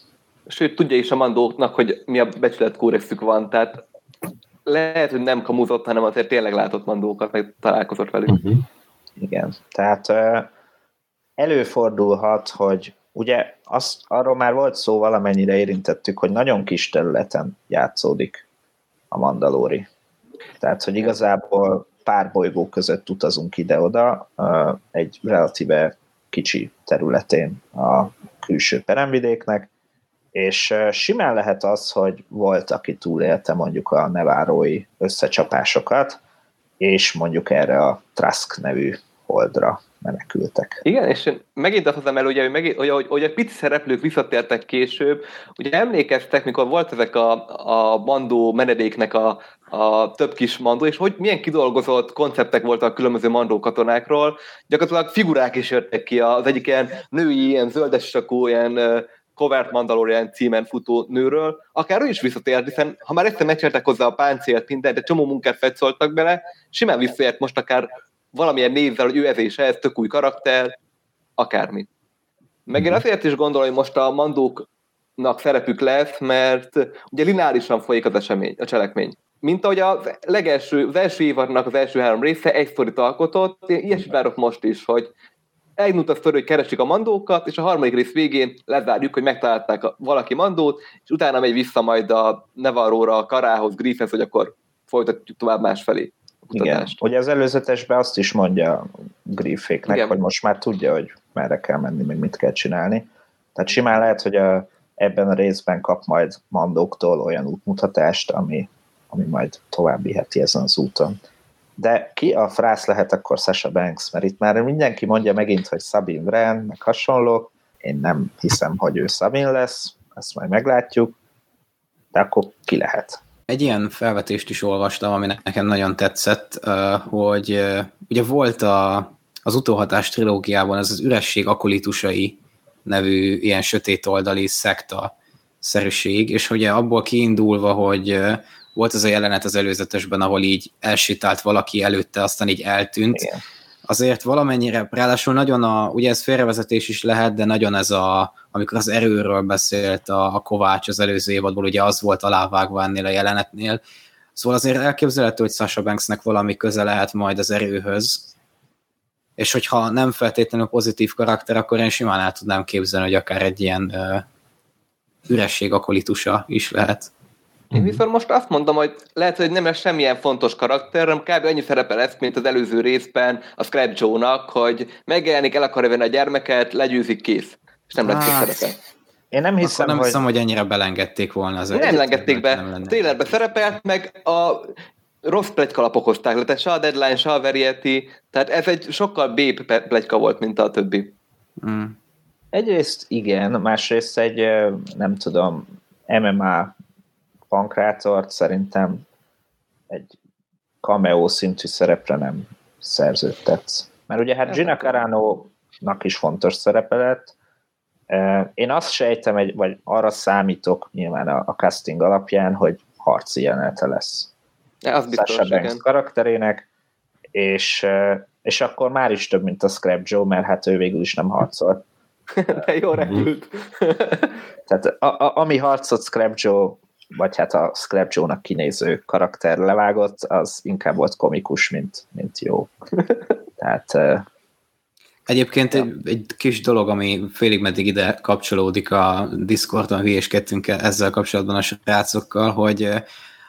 sőt, tudja is a mandóknak, hogy mi a becsületkórexük van, tehát lehet, hogy nem kamuzott, hanem azért tényleg látott mandókat, meg találkozott velük. Uh-huh. Igen, tehát előfordulhat, hogy ugye az, arról már volt szó, valamennyire érintettük, hogy nagyon kis területen játszódik a Mandalóri. Tehát, hogy igazából pár bolygó között utazunk ide-oda, egy relatíve kicsi területén a külső peremvidéknek, és simán lehet az, hogy volt, aki túlélte mondjuk a nevárói összecsapásokat, és mondjuk erre a Trask nevű holdra menekültek. Igen, és megint azt hiszem el, ugye, hogy, megint, hogy, hogy, hogy a pici szereplők visszatértek később, ugye emlékeztek, mikor volt ezek a, a mandó menedéknek a, a több kis mandó, és hogy milyen kidolgozott konceptek voltak a különböző mandó katonákról, gyakorlatilag figurák is jöttek ki, az egyik ilyen női, ilyen zöldes sakú, ilyen Covert Mandalorian címen futó nőről, akár ő is visszatért, hiszen ha már egyszer megcsertek hozzá a páncélt, mindent, de csomó munkát fetszoltak bele, simán visszaért most akár valamilyen névvel, hogy ő ez és ez, tök új karakter, akármi. Meg én mhm. azért is gondolom, hogy most a mandóknak szerepük lesz, mert ugye lineárisan folyik az esemény, a cselekmény. Mint ahogy az legelső, az első évadnak az első három része egy sztorit alkotott, én ilyesmit várok most is, hogy elindult a sztori, hogy keresik a mandókat, és a harmadik rész végén lezárjuk, hogy megtalálták a, valaki mandót, és utána megy vissza majd a Nevarróra, a Karához, Griffens, hogy akkor folytatjuk tovább másfelé. Igen, hogy az előzetesben azt is mondja Grifféknek, Igen. hogy most már tudja, hogy merre kell menni, meg mit kell csinálni. Tehát simán lehet, hogy a, ebben a részben kap majd mandóktól olyan útmutatást, ami, ami majd tovább viheti ezen az úton. De ki a frász lehet akkor Sasha Banks? Mert itt már mindenki mondja megint, hogy Sabine Wren, meg hasonlók. Én nem hiszem, hogy ő Sabine lesz, ezt majd meglátjuk. De akkor ki lehet? egy ilyen felvetést is olvastam, ami nekem nagyon tetszett, hogy ugye volt a, az utóhatás trilógiában ez az üresség akolitusai nevű ilyen sötét oldali szekta szerűség, és ugye abból kiindulva, hogy volt az a jelenet az előzetesben, ahol így elsétált valaki előtte, aztán így eltűnt, Igen. Azért valamennyire, ráadásul nagyon a, ugye ez félrevezetés is lehet, de nagyon ez a, amikor az erőről beszélt a, a Kovács az előző évadból, ugye az volt alávágva ennél a jelenetnél, Szóval azért elképzelhető, hogy Sasha Banksnek valami köze lehet majd az erőhöz, és hogyha nem feltétlenül pozitív karakter, akkor én simán el tudnám képzelni, hogy akár egy ilyen uh, üresség akolitusa is lehet. Én mhm. viszont most azt mondom, hogy lehet, hogy nem lesz semmilyen fontos karakter, hanem kb. annyi szerepe lesz, mint az előző részben a Scrap Joe-nak, hogy megjelenik, el akarja venni a gyermeket, legyőzik kész. És nem lesz hát, szerepe. Én nem hiszem, nem hogy... hiszem, hogy ennyire belengedték volna az Nem engedték be. Nem Tényleg szerepelt, meg a rossz plegykalapok hozták le, tehát se a Deadline, se a Variety, tehát ez egy sokkal B plegyka volt, mint a többi. Mm. Egyrészt igen, másrészt egy, nem tudom, MMA pankrátort szerintem egy cameo szintű szerepre nem szerződtetsz. Mert ugye hát Gina Carano-nak is fontos szerepe lett. Én azt sejtem, egy, vagy arra számítok nyilván a, a casting alapján, hogy harci jelenete lesz. Az biztos, Sasha Banks karakterének, és, és akkor már is több, mint a Scrap Joe, mert hát ő végül is nem harcol. De jó repült. Tehát a, a, ami harcot Scrap Joe vagy hát a Scrap Joe-nak kinéző karakter levágott, az inkább volt komikus, mint, mint jó. Tehát Egyébként ja. egy, egy kis dolog, ami félig meddig ide kapcsolódik a Discordon, hülyéskedtünk ezzel kapcsolatban a srácokkal, hogy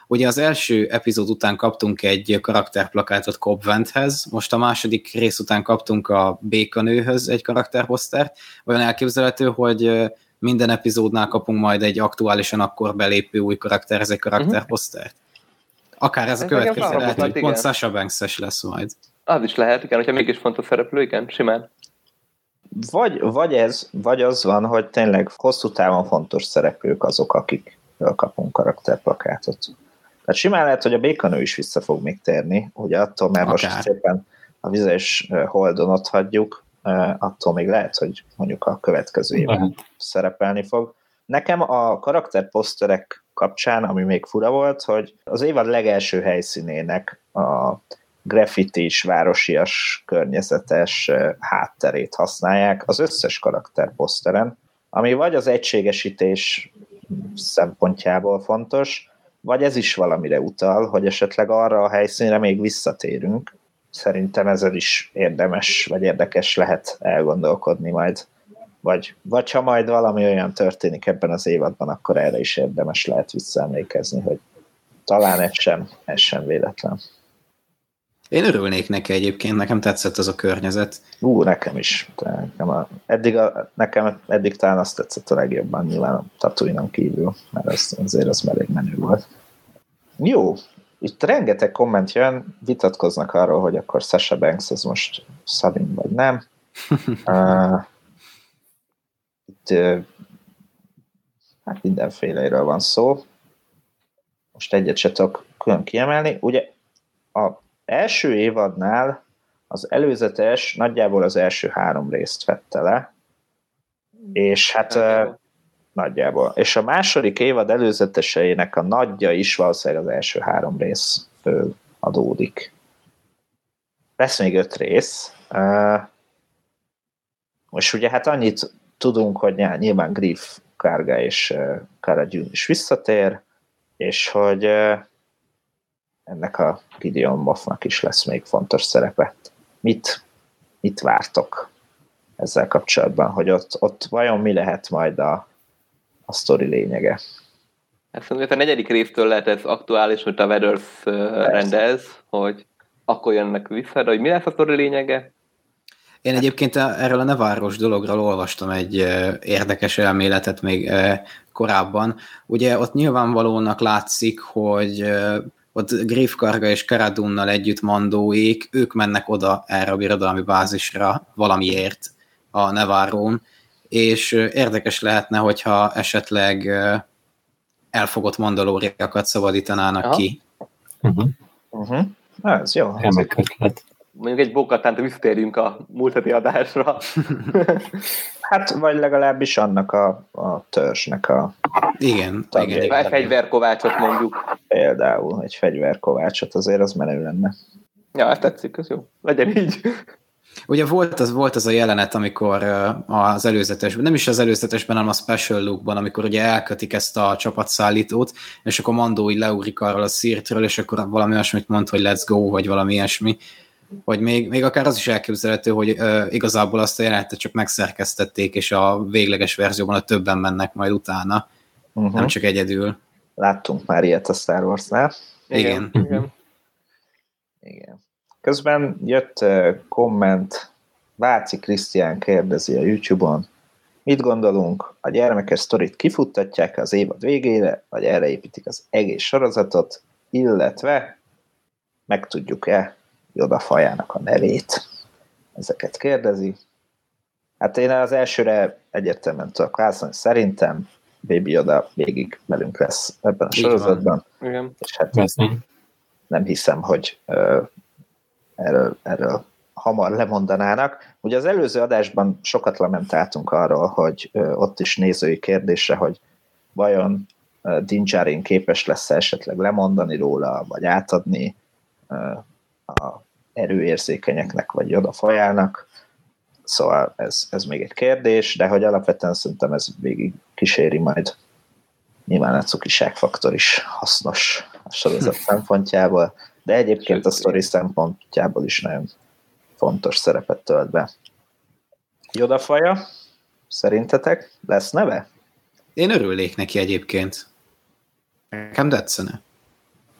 ugye az első epizód után kaptunk egy karakterplakátot Cobventhez, most a második rész után kaptunk a Békanőhöz egy karakterposztert. Olyan elképzelhető, hogy minden epizódnál kapunk majd egy aktuálisan akkor belépő új karakter, ez egy karakterposztert. Uh-huh. Akár ez a következő lehet, hogy pont Sasha banks lesz majd. Az is lehet, igen, hogyha mégis fontos szereplő, igen, simán. Vagy, vagy ez, vagy az van, hogy tényleg hosszú távon fontos szereplők azok, akik kapunk karakterplakátot. Tehát simán lehet, hogy a békanő is vissza fog még térni, ugye attól, mert Akár. most szépen a vizes holdon ott hagyjuk, attól még lehet, hogy mondjuk a következő évben szerepelni fog. Nekem a karakterposzterek kapcsán, ami még fura volt, hogy az évad legelső helyszínének a graffitis, városias, környezetes hátterét használják az összes karakterposzteren, ami vagy az egységesítés szempontjából fontos, vagy ez is valamire utal, hogy esetleg arra a helyszínre még visszatérünk, szerintem ezzel is érdemes, vagy érdekes lehet elgondolkodni majd. Vagy, vagy ha majd valami olyan történik ebben az évadban, akkor erre is érdemes lehet visszaemlékezni, hogy talán ez sem, ez sem véletlen. Én örülnék neki egyébként, nekem tetszett az a környezet. Ú, nekem is. Nekem, a, eddig, a, nekem eddig talán azt tetszett a legjobban, nyilván a tatooine kívül, mert az, azért az elég menő volt. Jó, itt rengeteg komment jön, vitatkoznak arról, hogy akkor Sasha Banks az most Sabin vagy nem. uh, itt uh, hát mindenféleiről van szó. Most egyet se tudok külön kiemelni. Ugye a első évadnál az előzetes nagyjából az első három részt vette le, és hát uh, nagyjából. És a második évad előzeteseinek a nagyja is valószínűleg az első három részből adódik. Lesz még öt rész. És ugye hát annyit tudunk, hogy nyilván Griff, Kárga és Kara is visszatér, és hogy ennek a Gideon Moffnak is lesz még fontos szerepe. Mit, mit vártok ezzel kapcsolatban, hogy ott, ott vajon mi lehet majd a, a sztori lényege. Ezt mondjuk a negyedik résztől lehet ez aktuális, hogy a Weathers rendez, hogy akkor jönnek vissza, de hogy mi lesz a sztori lényege? Én egyébként erről a neváros dologról olvastam egy érdekes elméletet még korábban. Ugye ott nyilvánvalónak látszik, hogy ott Griffkarga és Karadunnal együtt mandóik, ők mennek oda erre a birodalmi bázisra valamiért a Nevárón, és érdekes lehetne, hogyha esetleg elfogott mandalóriakat szabadítanának Aha. ki. Uh-huh. Uh-huh. Ez jó. Remek ötlet. Mondjuk egy bokatánt visszatérjünk a múlt heti adásra. hát, vagy legalábbis annak a, a törzsnek a igen, igen, igen. Egy fegyverkovácsot mondjuk. Például egy fegyverkovácsot, azért az menő lenne. Ja, ezt tetszik, ez jó. Legyen így. Ugye volt az, volt az a jelenet, amikor az előzetes, nem is az előzetesben, hanem a special lookban, amikor ugye elkötik ezt a csapatszállítót, és akkor Mandó így leúrik arról a szírtről, és akkor valami olyasmit mond, hogy let's go, vagy valami ilyesmi. Vagy még, még akár az is elképzelhető, hogy uh, igazából azt a jelenetet csak megszerkesztették, és a végleges verzióban a többen mennek majd utána, uh-huh. nem csak egyedül. Láttunk már ilyet a Star Wars-nál. Igen. Igen. Igen. Közben jött komment, Váci Krisztián kérdezi a YouTube-on, mit gondolunk, a gyermekes sztorit kifuttatják az évad végére, vagy erre építik az egész sorozatot, illetve megtudjuk-e Joda fajának a nevét? Ezeket kérdezi. Hát én az elsőre egyértelműen tudok válaszolni, szerintem Baby Yoda végig velünk lesz ebben a sorozatban. Igen. És hát nem hiszem, hogy erről, erről hamar lemondanának. Ugye az előző adásban sokat lamentáltunk arról, hogy ott is nézői kérdése, hogy vajon Dinjarin képes lesz esetleg lemondani róla, vagy átadni a erőérzékenyeknek, vagy oda fajának. Szóval ez, ez még egy kérdés, de hogy alapvetően szerintem ez végig kíséri majd. Nyilván a cukiságfaktor is hasznos a sorozat szempontjából de egyébként a sztori szempontjából is nagyon fontos szerepet tölt be. Joda faja, szerintetek lesz neve? Én örülnék neki egyébként. Nekem tetszene.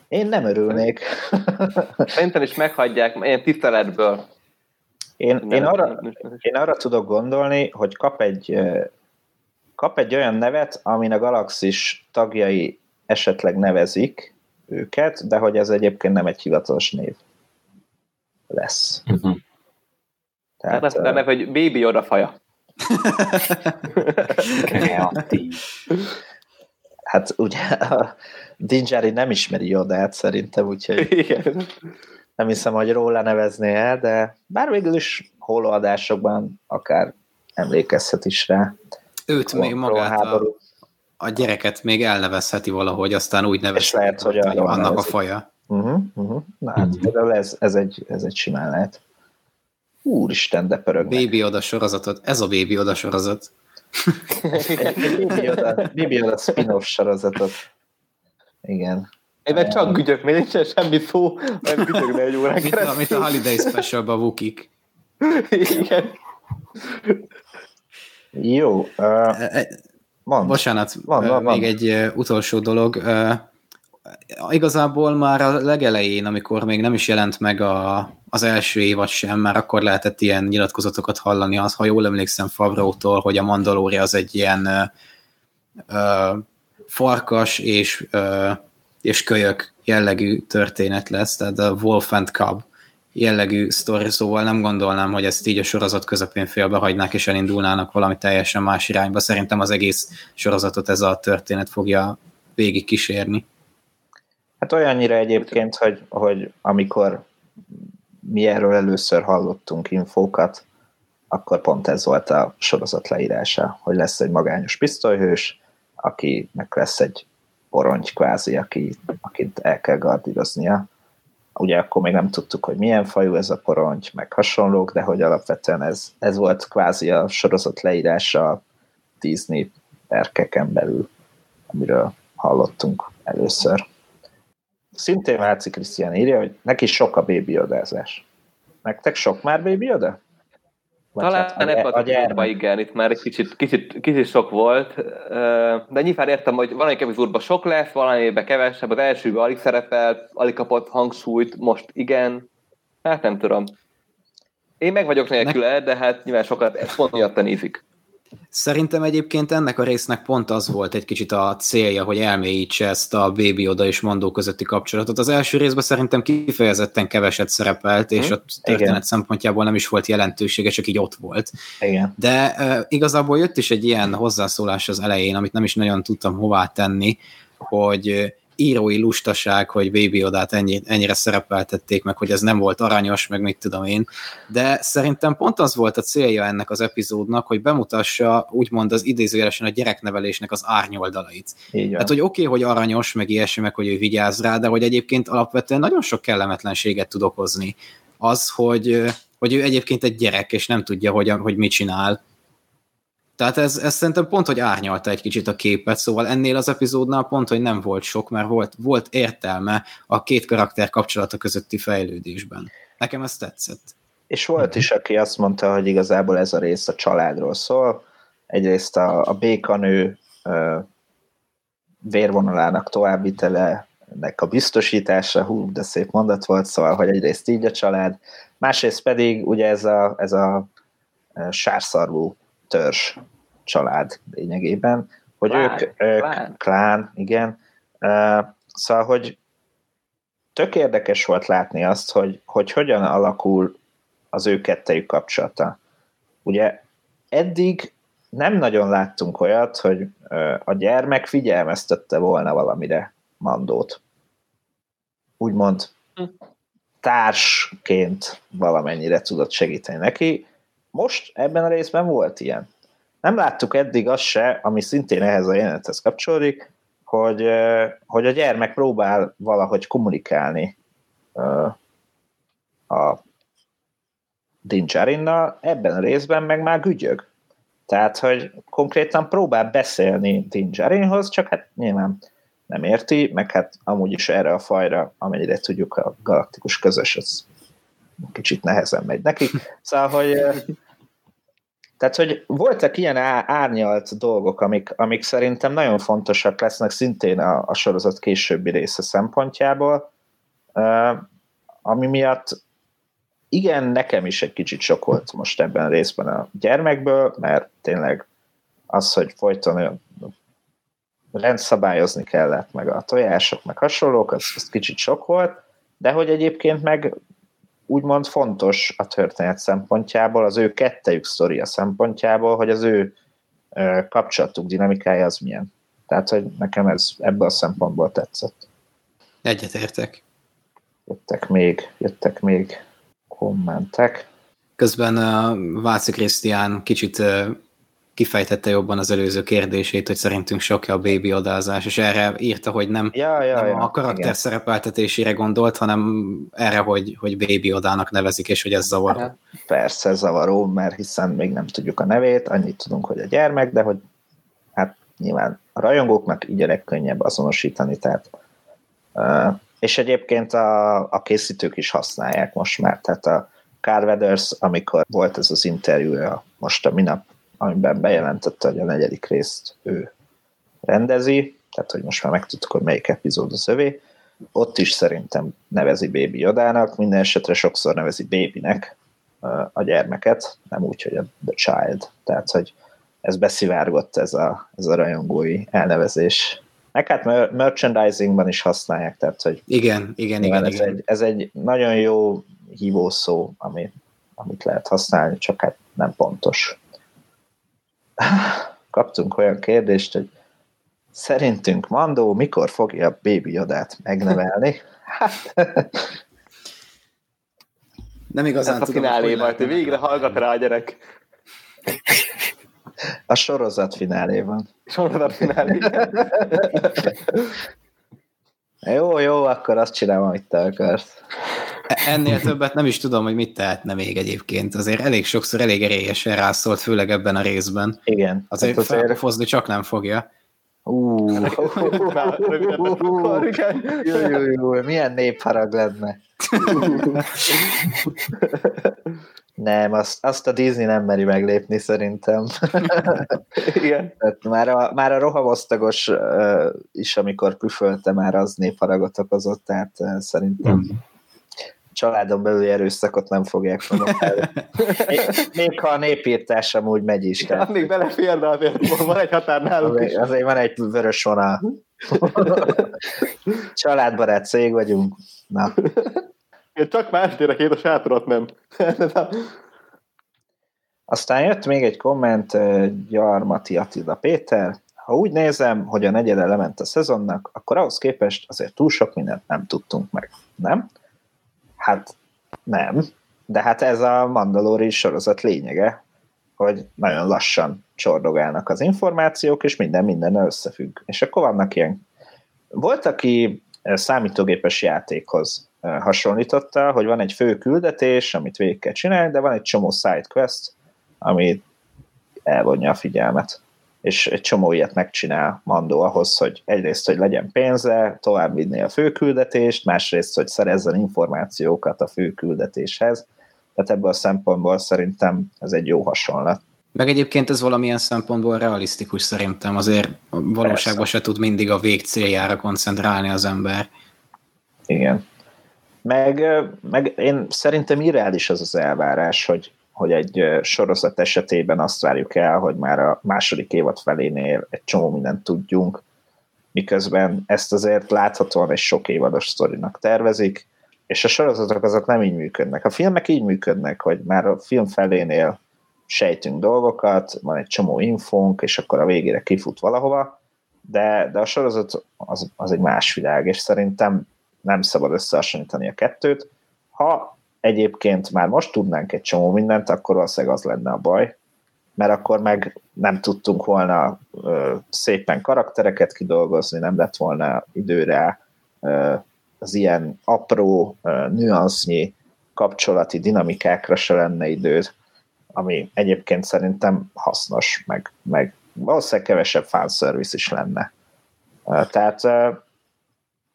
Én nem örülnék. Szerintem is meghagyják, ilyen tiszteletből. Én, én, arra, én arra tudok gondolni, hogy kap egy, kap egy olyan nevet, amin a Galaxis tagjai esetleg nevezik, őket, de hogy ez egyébként nem egy hivatalos név lesz. Uh-huh. Tehát, Tehát nem, nem, hogy Baby odafaja. Kreatív. Hát ugye a Dinjari nem ismeri Jodát szerintem, úgyhogy Igen. nem hiszem, hogy róla nevezné el, de bár végül is holoadásokban akár emlékezhet is rá. Őt még magát a, a gyereket még elnevezheti valahogy, aztán úgy nevezheti, lehet, hogy annak nevezik. a faja. Uh-huh, uh-huh. Na hát, uh-huh. például ez, ez, egy, ez egy simán lehet. Úristen, de pörög. Baby Oda sorozatot. Ez a Baby Oda sorozat. Baby Oda, Baby Oda spin-off sorozatot. Igen. Én meg csak gügyök, még nincsen semmi szó, nem gügyök egy órán mint, a, mint a Holiday Special-ba Wookiek. Igen. Jó. Uh, Mond. Bocsánat, mond, mond, még mond. egy utolsó dolog. Igazából már a legelején, amikor még nem is jelent meg a, az első évad sem, már akkor lehetett ilyen nyilatkozatokat hallani, az, ha jól emlékszem Favrótól, hogy a Mandalória az egy ilyen ö, farkas és, ö, és kölyök jellegű történet lesz, tehát a Wolf and Cub jellegű sztori, szóval nem gondolnám, hogy ezt így a sorozat közepén félbehagynák és elindulnának valami teljesen más irányba. Szerintem az egész sorozatot ez a történet fogja végig kísérni. Hát olyannyira egyébként, hogy, hogy amikor mi erről először hallottunk infókat, akkor pont ez volt a sorozat leírása, hogy lesz egy magányos pisztolyhős, akinek lesz egy poronty kvázi, aki, akit el kell gardíroznia, ugye akkor még nem tudtuk, hogy milyen fajú ez a poronty, meg hasonlók, de hogy alapvetően ez, ez volt kvázi a sorozat leírása a Disney perkeken belül, amiről hallottunk először. Szintén Váci Krisztián írja, hogy neki sok a baby odázás. Nektek sok már baby Talán hát, ebben a, a igen, itt már egy kicsit, kicsit, kicsit sok volt, de nyilván értem, hogy valamelyik epizódban sok lesz, valamelyikben kevesebb, az elsőben alig szerepelt, alig kapott hangsúlyt, most igen, hát nem tudom. Én meg vagyok nélküle, de hát nyilván sokat pont miatt nézik. Szerintem egyébként ennek a résznek pont az volt egy kicsit a célja, hogy elmélyítse ezt a Baby Oda és Mandó közötti kapcsolatot. Az első részben szerintem kifejezetten keveset szerepelt, és a történet Igen. szempontjából nem is volt jelentősége, csak így ott volt. Igen. De uh, igazából jött is egy ilyen hozzászólás az elején, amit nem is nagyon tudtam hová tenni, hogy írói lustaság, hogy Baby Odát ennyi, ennyire szerepeltették meg, hogy ez nem volt aranyos, meg mit tudom én, de szerintem pont az volt a célja ennek az epizódnak, hogy bemutassa úgymond az idézőjelesen a gyereknevelésnek az árnyoldalait. Tehát, hogy oké, okay, hogy aranyos, meg ilyesmi, meg hogy ő vigyáz rá, de hogy egyébként alapvetően nagyon sok kellemetlenséget tud okozni. Az, hogy, hogy ő egyébként egy gyerek, és nem tudja, hogy, hogy mit csinál, tehát ez, ez szerintem pont, hogy árnyalta egy kicsit a képet, szóval ennél az epizódnál pont, hogy nem volt sok, mert volt, volt értelme a két karakter kapcsolata közötti fejlődésben. Nekem ez tetszett. És volt is, aki azt mondta, hogy igazából ez a rész a családról szól. Egyrészt a, a békanő ö, vérvonalának továbbvitele, ennek a biztosítása, hú, de szép mondat volt, szóval, hogy egyrészt így a család, másrészt pedig ugye ez a, ez a sárszarvú törzs család lényegében, hogy klán, ők, ők klán. klán, igen, szóval, hogy tök érdekes volt látni azt, hogy, hogy hogyan alakul az ő kettejük kapcsolata. Ugye eddig nem nagyon láttunk olyat, hogy a gyermek figyelmeztette volna valamire Mandót. Úgymond hm. társként valamennyire tudott segíteni neki. Most ebben a részben volt ilyen. Nem láttuk eddig azt se, ami szintén ehhez a jelenethez kapcsolódik, hogy, hogy a gyermek próbál valahogy kommunikálni a Dinjarinnal, ebben a részben meg már gügyög. Tehát, hogy konkrétan próbál beszélni Dinjarinhoz, csak hát nyilván nem érti, meg hát amúgy is erre a fajra, amennyire tudjuk, a galaktikus közös, az kicsit nehezen megy nekik. Szóval, hogy tehát, hogy voltak ilyen árnyalt dolgok, amik, amik szerintem nagyon fontosak lesznek szintén a, a sorozat későbbi része szempontjából, ami miatt igen, nekem is egy kicsit sok volt most ebben a részben a gyermekből, mert tényleg az, hogy folyton rendszabályozni kellett, meg a tojások, meg hasonlók, az, az kicsit sok volt, de hogy egyébként meg úgymond fontos a történet szempontjából, az ő kettejük sztoria szempontjából, hogy az ő kapcsolatuk dinamikája az milyen. Tehát, hogy nekem ez ebből a szempontból tetszett. Egyetértek. Jöttek még, jöttek még kommentek. Közben Váci Krisztián kicsit kifejtette jobban az előző kérdését, hogy szerintünk sok a baby odázás, és erre írta, hogy nem, ja, ja, nem ja, a karakter igen. szerepeltetésére gondolt, hanem erre, hogy, hogy baby odának nevezik, és hogy ez zavaró. Hát, persze zavaró, mert hiszen még nem tudjuk a nevét, annyit tudunk, hogy a gyermek, de hogy hát nyilván a rajongóknak így a legkönnyebb azonosítani, tehát uh, és egyébként a, a készítők is használják most már, tehát a Carl Weathers, amikor volt ez az interjú most a minap amiben bejelentette, hogy a negyedik részt ő rendezi, tehát hogy most már megtudtuk, hogy melyik epizód az övé. Ott is szerintem nevezi Baby Jodának, minden esetre sokszor nevezi Babynek a gyermeket, nem úgy, hogy a The Child. Tehát, hogy ez beszivárgott ez a, ez a rajongói elnevezés. Meg hát merchandisingban is használják, tehát, hogy igen, igen, igen, ez, igen. Egy, ez egy nagyon jó hívószó, ami, amit lehet használni, csak hát nem pontos kaptunk olyan kérdést, hogy szerintünk Mandó mikor fogja a Baby Jodát megnevelni? Hát, nem igazán Ez tudom. A majd végre hallgat rá a gyerek. A sorozat finálében. Sorozat finálé. jó, jó, akkor azt csinálom, amit te akarsz. Ennél többet nem is tudom, hogy mit tehetne még egyébként. Azért elég sokszor elég erélyesen rászólt, főleg ebben a részben. Igen. Azért, hát azért... felpofozni csak nem fogja. jó, jó, jó, milyen népharag lenne. nem, azt, azt a Disney nem meri meglépni szerintem. Igen. Tehát már, a, már a rohamosztagos uh, is, amikor püfölte, már az népharagot okozott, tehát uh, szerintem mm családon belüli erőszakot nem fogják provokálni. még, ha a népírtás sem úgy megy is. Tehát. még belefér, de azért van egy határ nálunk azért, is. Azért van egy vörös vonal. Családbarát cég vagyunk. Na. Én csak más két a sátorat nem. Aztán jött még egy komment Gyarmati Attila Péter. ha úgy nézem, hogy a negyed element a szezonnak, akkor ahhoz képest azért túl sok mindent nem tudtunk meg, nem? Hát nem, de hát ez a Mandalori sorozat lényege, hogy nagyon lassan csordogálnak az információk, és minden minden összefügg. És akkor vannak ilyen... Volt, aki számítógépes játékhoz hasonlította, hogy van egy fő küldetés, amit végig kell csinálni, de van egy csomó side quest, ami elvonja a figyelmet. És egy csomó ilyet megcsinál Mandó ahhoz, hogy egyrészt, hogy legyen pénze, tovább vinni a főküldetést, másrészt, hogy szerezzen információkat a főküldetéshez. Tehát ebből a szempontból szerintem ez egy jó hasonlat. Meg egyébként ez valamilyen szempontból realisztikus szerintem, azért valóságban se tud mindig a vég céljára koncentrálni az ember. Igen. Meg, meg én szerintem irreális az az elvárás, hogy, hogy egy sorozat esetében azt várjuk el, hogy már a második évad felénél egy csomó mindent tudjunk, miközben ezt azért láthatóan egy sok évados sztorinak tervezik, és a sorozatok azok nem így működnek. A filmek így működnek, hogy már a film felénél sejtünk dolgokat, van egy csomó infónk, és akkor a végére kifut valahova, de, de a sorozat az, az egy más világ, és szerintem nem szabad összehasonlítani a kettőt. Ha egyébként már most tudnánk egy csomó mindent, akkor valószínűleg az lenne a baj, mert akkor meg nem tudtunk volna ö, szépen karaktereket kidolgozni, nem lett volna időre ö, az ilyen apró, ö, nüansznyi kapcsolati dinamikákra se lenne időd, ami egyébként szerintem hasznos, meg, meg valószínűleg kevesebb fanservice is lenne. Tehát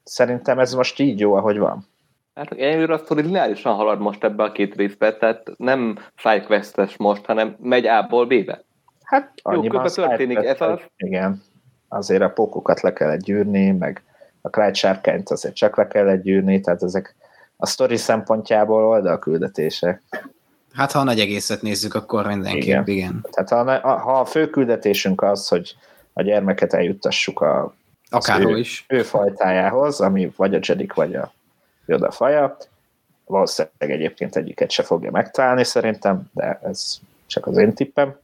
szerintem ez most így jó, ahogy van. Hát egyelőre a sztori lineárisan halad most ebbe a két részbe, tehát nem sidequestes most, hanem megy A-ból B-be. Hát Jó, történik ez az. Igen, azért a pókokat le kellett gyűrni, meg a Clyde sárkányt azért csak le kellett gyűrni, tehát ezek a sztori szempontjából oldalküldetések. Hát ha a nagy egészet nézzük, akkor mindenképp igen. igen. Tehát ha, ha a fő küldetésünk az, hogy a gyermeket eljuttassuk a Akárhol is. Ő fajtájához, ami vagy a Jedik, vagy a Yoda faja. Valószínűleg egyébként egyiket se fogja megtalálni szerintem, de ez csak az én tippem.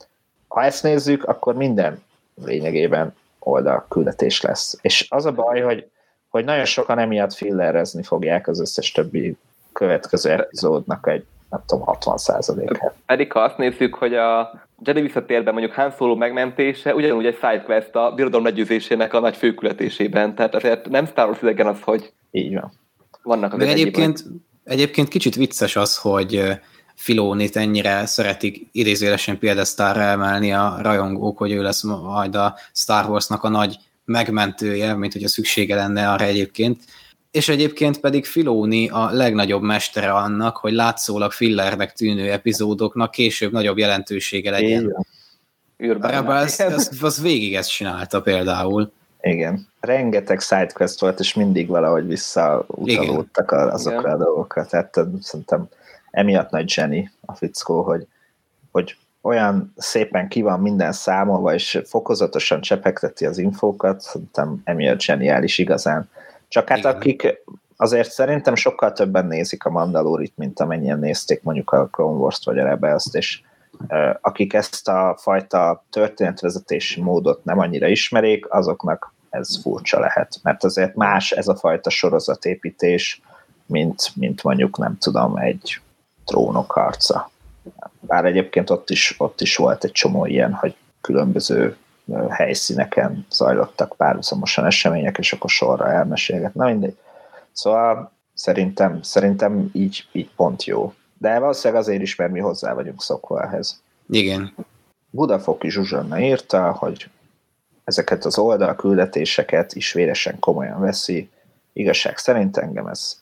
Ha ezt nézzük, akkor minden lényegében oldal küldetés lesz. És az a baj, hogy, hogy nagyon sokan emiatt fillerrezni fogják az összes többi következő epizódnak egy nem tudom, 60 százalékát. Pedig ha azt nézzük, hogy a Jedi visszatérben mondjuk Han Solo megmentése ugyanúgy egy sidequest a birodalom legyőzésének a nagy főkületésében, tehát azért nem Star Wars idegen az, hogy így van. Vannak az egyébként, egyébként kicsit vicces az, hogy Filónit ennyire szeretik idézélesen példasztárra emelni a rajongók, hogy ő lesz majd a Star Warsnak a nagy megmentője, mint hogy a szüksége lenne arra egyébként és egyébként pedig Filóni a legnagyobb mestere annak, hogy látszólag fillernek tűnő epizódoknak később nagyobb jelentősége legyen. Rebels az, az, az végig ezt csinálta például. Igen. Rengeteg sidequest volt, és mindig valahogy visszautalódtak azokra Igen. a dolgokra. Tehát szerintem emiatt nagy zseni a fickó, hogy, hogy olyan szépen ki van minden számolva, és fokozatosan csepegteti az infókat, szerintem emiatt zseniális igazán. Csak hát Igen. akik azért szerintem sokkal többen nézik a Mandalorit, mint amennyien nézték mondjuk a Clone Wars-t vagy a Rebels-t, és akik ezt a fajta történetvezetési módot nem annyira ismerik, azoknak ez furcsa lehet, mert azért más ez a fajta sorozatépítés, mint, mint mondjuk nem tudom, egy trónok harca. Bár egyébként ott is, ott is volt egy csomó ilyen, hogy különböző helyszíneken zajlottak párhuzamosan események, és akkor sorra elmesélget. Na mindegy. Szóval szerintem, szerintem így, így pont jó. De valószínűleg azért is, mert mi hozzá vagyunk szokva ehhez. Igen. Budafoki Zsuzsanna írta, hogy ezeket az oldalküldetéseket is véresen komolyan veszi. Igazság szerint engem ez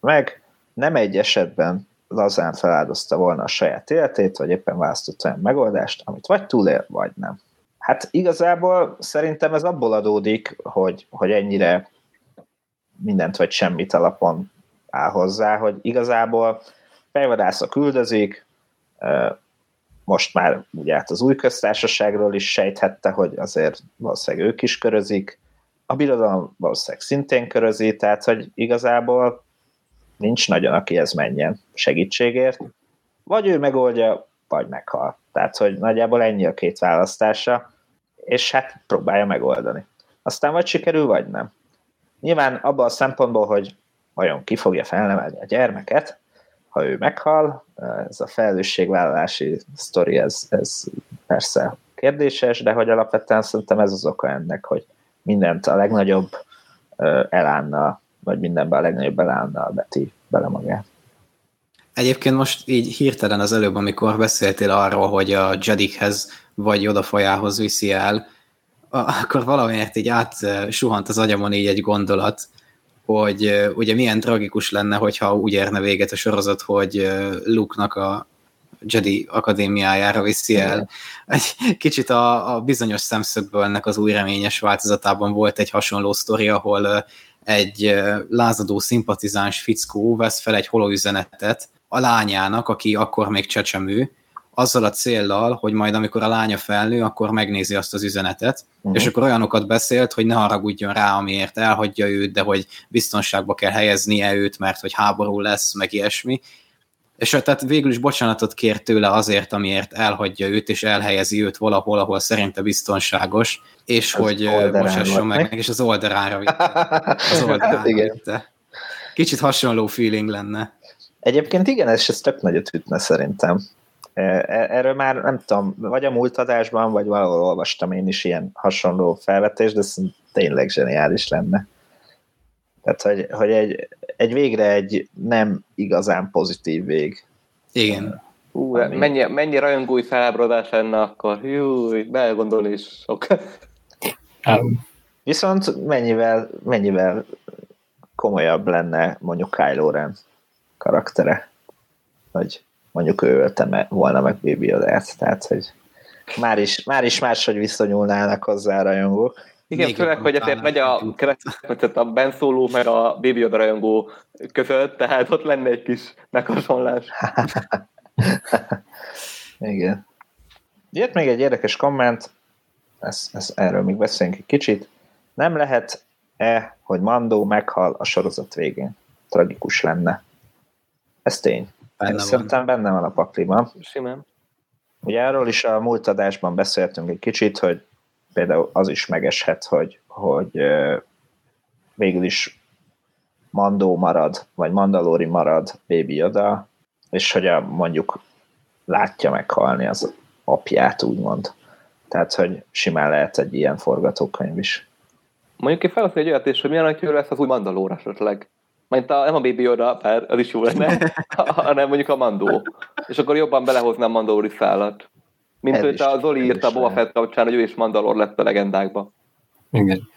meg. Nem egy esetben lazán feláldozta volna a saját életét, vagy éppen választott olyan megoldást, amit vagy túlél, vagy nem. Hát igazából szerintem ez abból adódik, hogy, hogy ennyire mindent vagy semmit alapon áll hozzá, hogy igazából fejvadászok küldözik, most már ugye hát az új köztársaságról is sejthette, hogy azért valószínűleg ők is körözik, a birodalom valószínűleg szintén körözi, tehát hogy igazából nincs nagyon, aki ez menjen segítségért. Vagy ő megoldja, vagy meghal. Tehát, hogy nagyjából ennyi a két választása és hát próbálja megoldani. Aztán vagy sikerül, vagy nem. Nyilván abban a szempontból, hogy vajon ki fogja felnevelni a gyermeket, ha ő meghal, ez a felelősségvállalási sztori, ez, ez persze kérdéses, de hogy alapvetően szerintem ez az oka ennek, hogy mindent a legnagyobb elánnal, vagy mindenben a legnagyobb elánnal beti bele magát. Egyébként most így hirtelen az előbb, amikor beszéltél arról, hogy a Jedikhez vagy odafajához viszi el, akkor valamiért így átsuhant az agyamon így egy gondolat, hogy ugye milyen tragikus lenne, hogyha úgy érne véget a sorozat, hogy Luke-nak a Jedi akadémiájára viszi el. Egy kicsit a, a bizonyos szemszögből ennek az új reményes változatában volt egy hasonló sztori, ahol egy lázadó szimpatizáns fickó vesz fel egy holóüzenetet a lányának, aki akkor még csecsemő, azzal a céllal, hogy majd amikor a lánya felnő, akkor megnézi azt az üzenetet, uh-huh. és akkor olyanokat beszélt, hogy ne haragudjon rá, amiért elhagyja őt, de hogy biztonságba kell helyeznie őt, mert hogy háború lesz, meg ilyesmi. És tehát végül is bocsánatot kér tőle azért, amiért elhagyja őt, és elhelyezi őt valahol, ahol szerinte biztonságos, és az hogy bocsásson meg, és az oldalára vitte. Az oldalára vitte. Kicsit hasonló feeling lenne. Egyébként igen, ez, ez tök nagyot ütne szerintem. E, erről már nem tudom, vagy a múlt adásban, vagy valahol olvastam én is ilyen hasonló felvetést, de ez tényleg zseniális lenne. Tehát, hogy, hogy egy, egy végre egy nem igazán pozitív vég. Igen. Hú, ami... mennyi, mennyi rajongói felábrodás lenne akkor? Hú, belegondolni is sok. Viszont mennyivel, mennyivel komolyabb lenne mondjuk Kylo Ren karaktere, hogy mondjuk ő ölte volna meg Baby Yoda-t, tehát hogy már is, már is máshogy viszonyulnának hozzá a rajongók. Igen, főleg, hogy azért megy a kereszt, a Ben Solo meg a Baby Yoda rajongó között, tehát ott lenne egy kis meghasonlás. Igen. Jött még egy érdekes komment, ez, ez, erről még beszéljünk egy kicsit. Nem lehet-e, hogy Mandó meghal a sorozat végén? Tragikus lenne. Ez tény. Benne Szerintem benne van a pakliban. Simán. Ugye erről is a múlt adásban beszéltünk egy kicsit, hogy például az is megeshet, hogy, hogy végül is Mandó marad, vagy Mandalori marad Baby Yoda, és hogy a, mondjuk látja meghalni az apját, úgymond. Tehát, hogy simán lehet egy ilyen forgatókönyv is. Mondjuk én felhasználni egy olyat is, hogy milyen hogy lesz az új Mandalóra esetleg. Majd a, nem a Baby Yoda, bár az is jó lenne, hanem mondjuk a Mandó. És akkor jobban belehoznám Mandalori szállat. Mint hogy a Zoli írta a Boba Fett kapcsán, hogy ő is Mandalor lett a legendákba. Igen.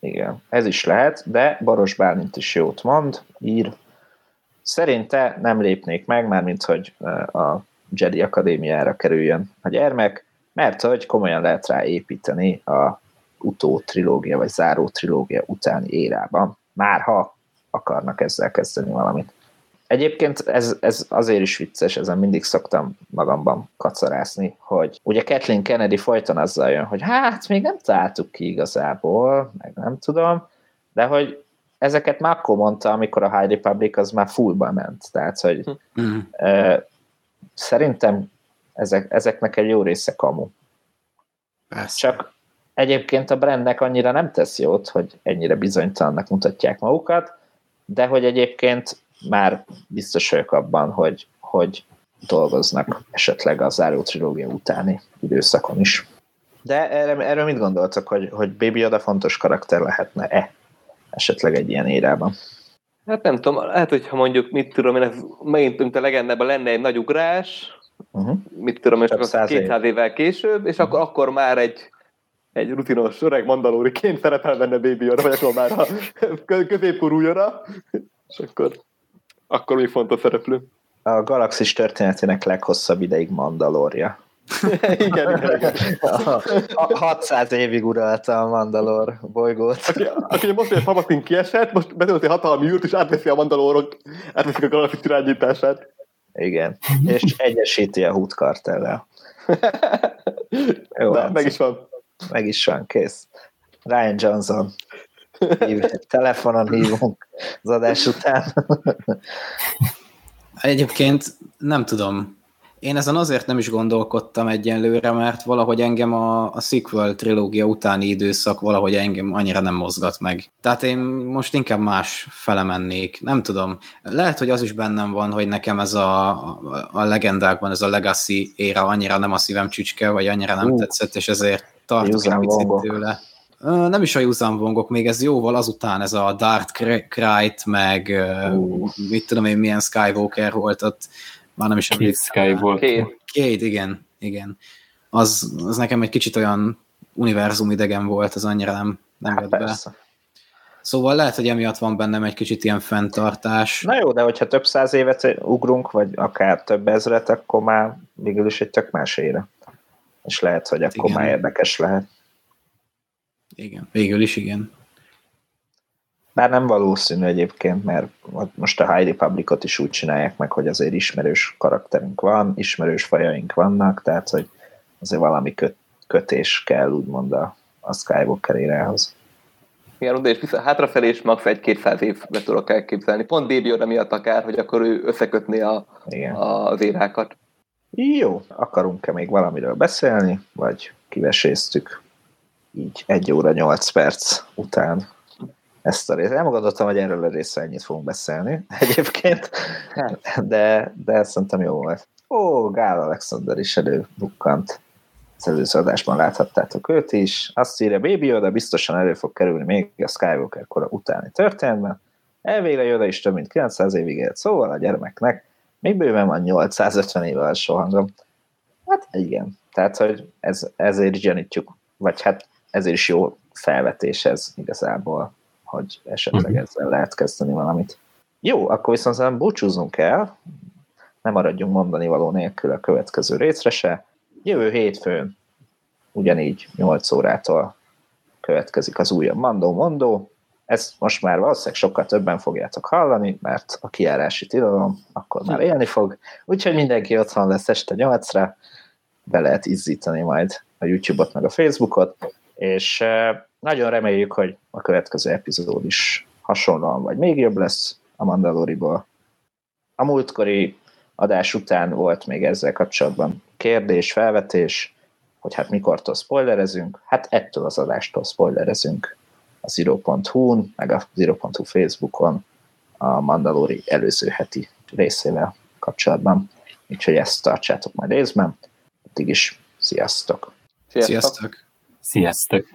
Igen, ez is lehet, de Baros Bálint is jót mond, ír. Szerinte nem lépnék meg, már mint hogy a Jedi Akadémiára kerüljön a gyermek, mert hogy komolyan lehet rá építeni a utó trilógia, vagy záró trilógia utáni érában, már ha akarnak ezzel kezdeni valamit. Egyébként ez, ez azért is vicces, ezen mindig szoktam magamban kacarászni, hogy ugye Kathleen Kennedy folyton azzal jön, hogy hát még nem találtuk ki igazából, meg nem tudom, de hogy ezeket már akkor mondta, amikor a High Republic az már fullba ment. Tehát, hogy mm. e, szerintem ezek, ezeknek egy jó része kamu. Persze. Csak egyébként a brandnek annyira nem tesz jót, hogy ennyire bizonytalannak mutatják magukat, de hogy egyébként már biztos vagyok abban, hogy, hogy dolgoznak esetleg a záró trilógia utáni időszakon is. De erről, erről mit gondoltak, hogy, hogy Baby Yoda fontos karakter lehetne-e esetleg egy ilyen érában? Hát nem tudom, lehet, hogyha mondjuk, mit tudom én, megint, mint a legendában lenne egy nagy ugrás, uh-huh. mit tudom én, csak 200 évvel később, és uh-huh. akkor, akkor már egy, egy rutinos öreg mandalóriként szerepel benne Baby Yoda, vagy akkor már a középkorú Yoda, és akkor akkor még fontos szereplő. A galaxis történetének leghosszabb ideig Mandalorja. igen, igen, igen. A, a 600 évig uralta a Mandalor bolygót. Aki, aki most, hogy Palpatine kiesett, most betölti hatalmi űrt, és átveszi a Mandalorok, átveszik a galaxis irányítását. Igen, és egyesíti a Hood kartellel. Jó, De, meg is van. Meg is van, kész. Ryan Johnson. Telefonon hívunk az adás után. Egyébként nem tudom. Én ezen azért nem is gondolkodtam egyenlőre, mert valahogy engem a, a sequel trilógia utáni időszak valahogy engem annyira nem mozgat meg. Tehát én most inkább más fele mennék. Nem tudom. Lehet, hogy az is bennem van, hogy nekem ez a, a, a legendákban, ez a legacy éra annyira nem a szívem csücske, vagy annyira nem uh, tetszett, és ezért tartok egy picit tőle. Nem is a Vongok, még ez jóval azután ez a Darth Krayt, meg uh. mit tudom én, milyen Skywalker volt ott már nem is emlékszem. volt. Két, igen, igen. Az, az nekem egy kicsit olyan univerzum idegen volt, az annyira nem, nem hát persze. be. Szóval lehet, hogy emiatt van bennem egy kicsit ilyen fenntartás. Na jó, de hogyha több száz évet ugrunk, vagy akár több ezret, akkor már végül is egy tök más ére. És lehet, hogy akkor igen. már érdekes lehet. Igen, végül is igen. Bár nem valószínű egyébként, mert most a High Republicot is úgy csinálják meg, hogy azért ismerős karakterünk van, ismerős fajaink vannak, tehát hogy azért valami köt, kötés kell úgymond a, a Skywalker érához. Igen, oda és vissza, hátrafelé is max. egy-kétszáz évbe tudok elképzelni. Pont Baby Yoda miatt akár, hogy akkor ő összekötni a, Igen. az érákat. Jó, akarunk-e még valamiről beszélni, vagy kiveséztük így egy óra nyolc perc után ezt a részt. Elmagadottam, hogy erről a részre ennyit fogunk beszélni egyébként, de, de szerintem jó volt. Ó, Gál Alexander is előbukkant. Az előző adásban láthattátok őt is. Azt írja, Baby Yoda biztosan elő fog kerülni még a Skywalker kora utáni történetben. Elvégre Yoda is több mint 900 évig élt, szóval a gyermeknek még bőven van 850 éve alsó hangom. Hát igen, tehát, hogy ez, ezért gyanítjuk, vagy hát ezért is jó felvetés ez igazából hogy esetleg uh-huh. ezzel lehet kezdeni valamit. Jó, akkor viszont szerintem búcsúzunk el, nem maradjunk mondani való nélkül a következő részre se. Jövő hétfőn ugyanígy 8 órától következik az újabb Mandó Mondó. Ezt most már valószínűleg sokkal többen fogjátok hallani, mert a kiárási tilalom akkor már élni fog. Úgyhogy mindenki otthon lesz este 8-ra, be lehet izzítani majd a YouTube-ot meg a Facebookot, és nagyon reméljük, hogy a következő epizód is hasonlóan vagy még jobb lesz a Mandaloriból. A múltkori adás után volt még ezzel kapcsolatban kérdés, felvetés, hogy hát mikortól spoilerezünk. Hát ettől az adástól spoilerezünk a Zero.hu-n, meg a Zero.hu Facebookon a Mandalori előző heti részével kapcsolatban. Úgyhogy ezt tartsátok majd részben. Addig is sziasztok! Sziasztok! Sziasztok!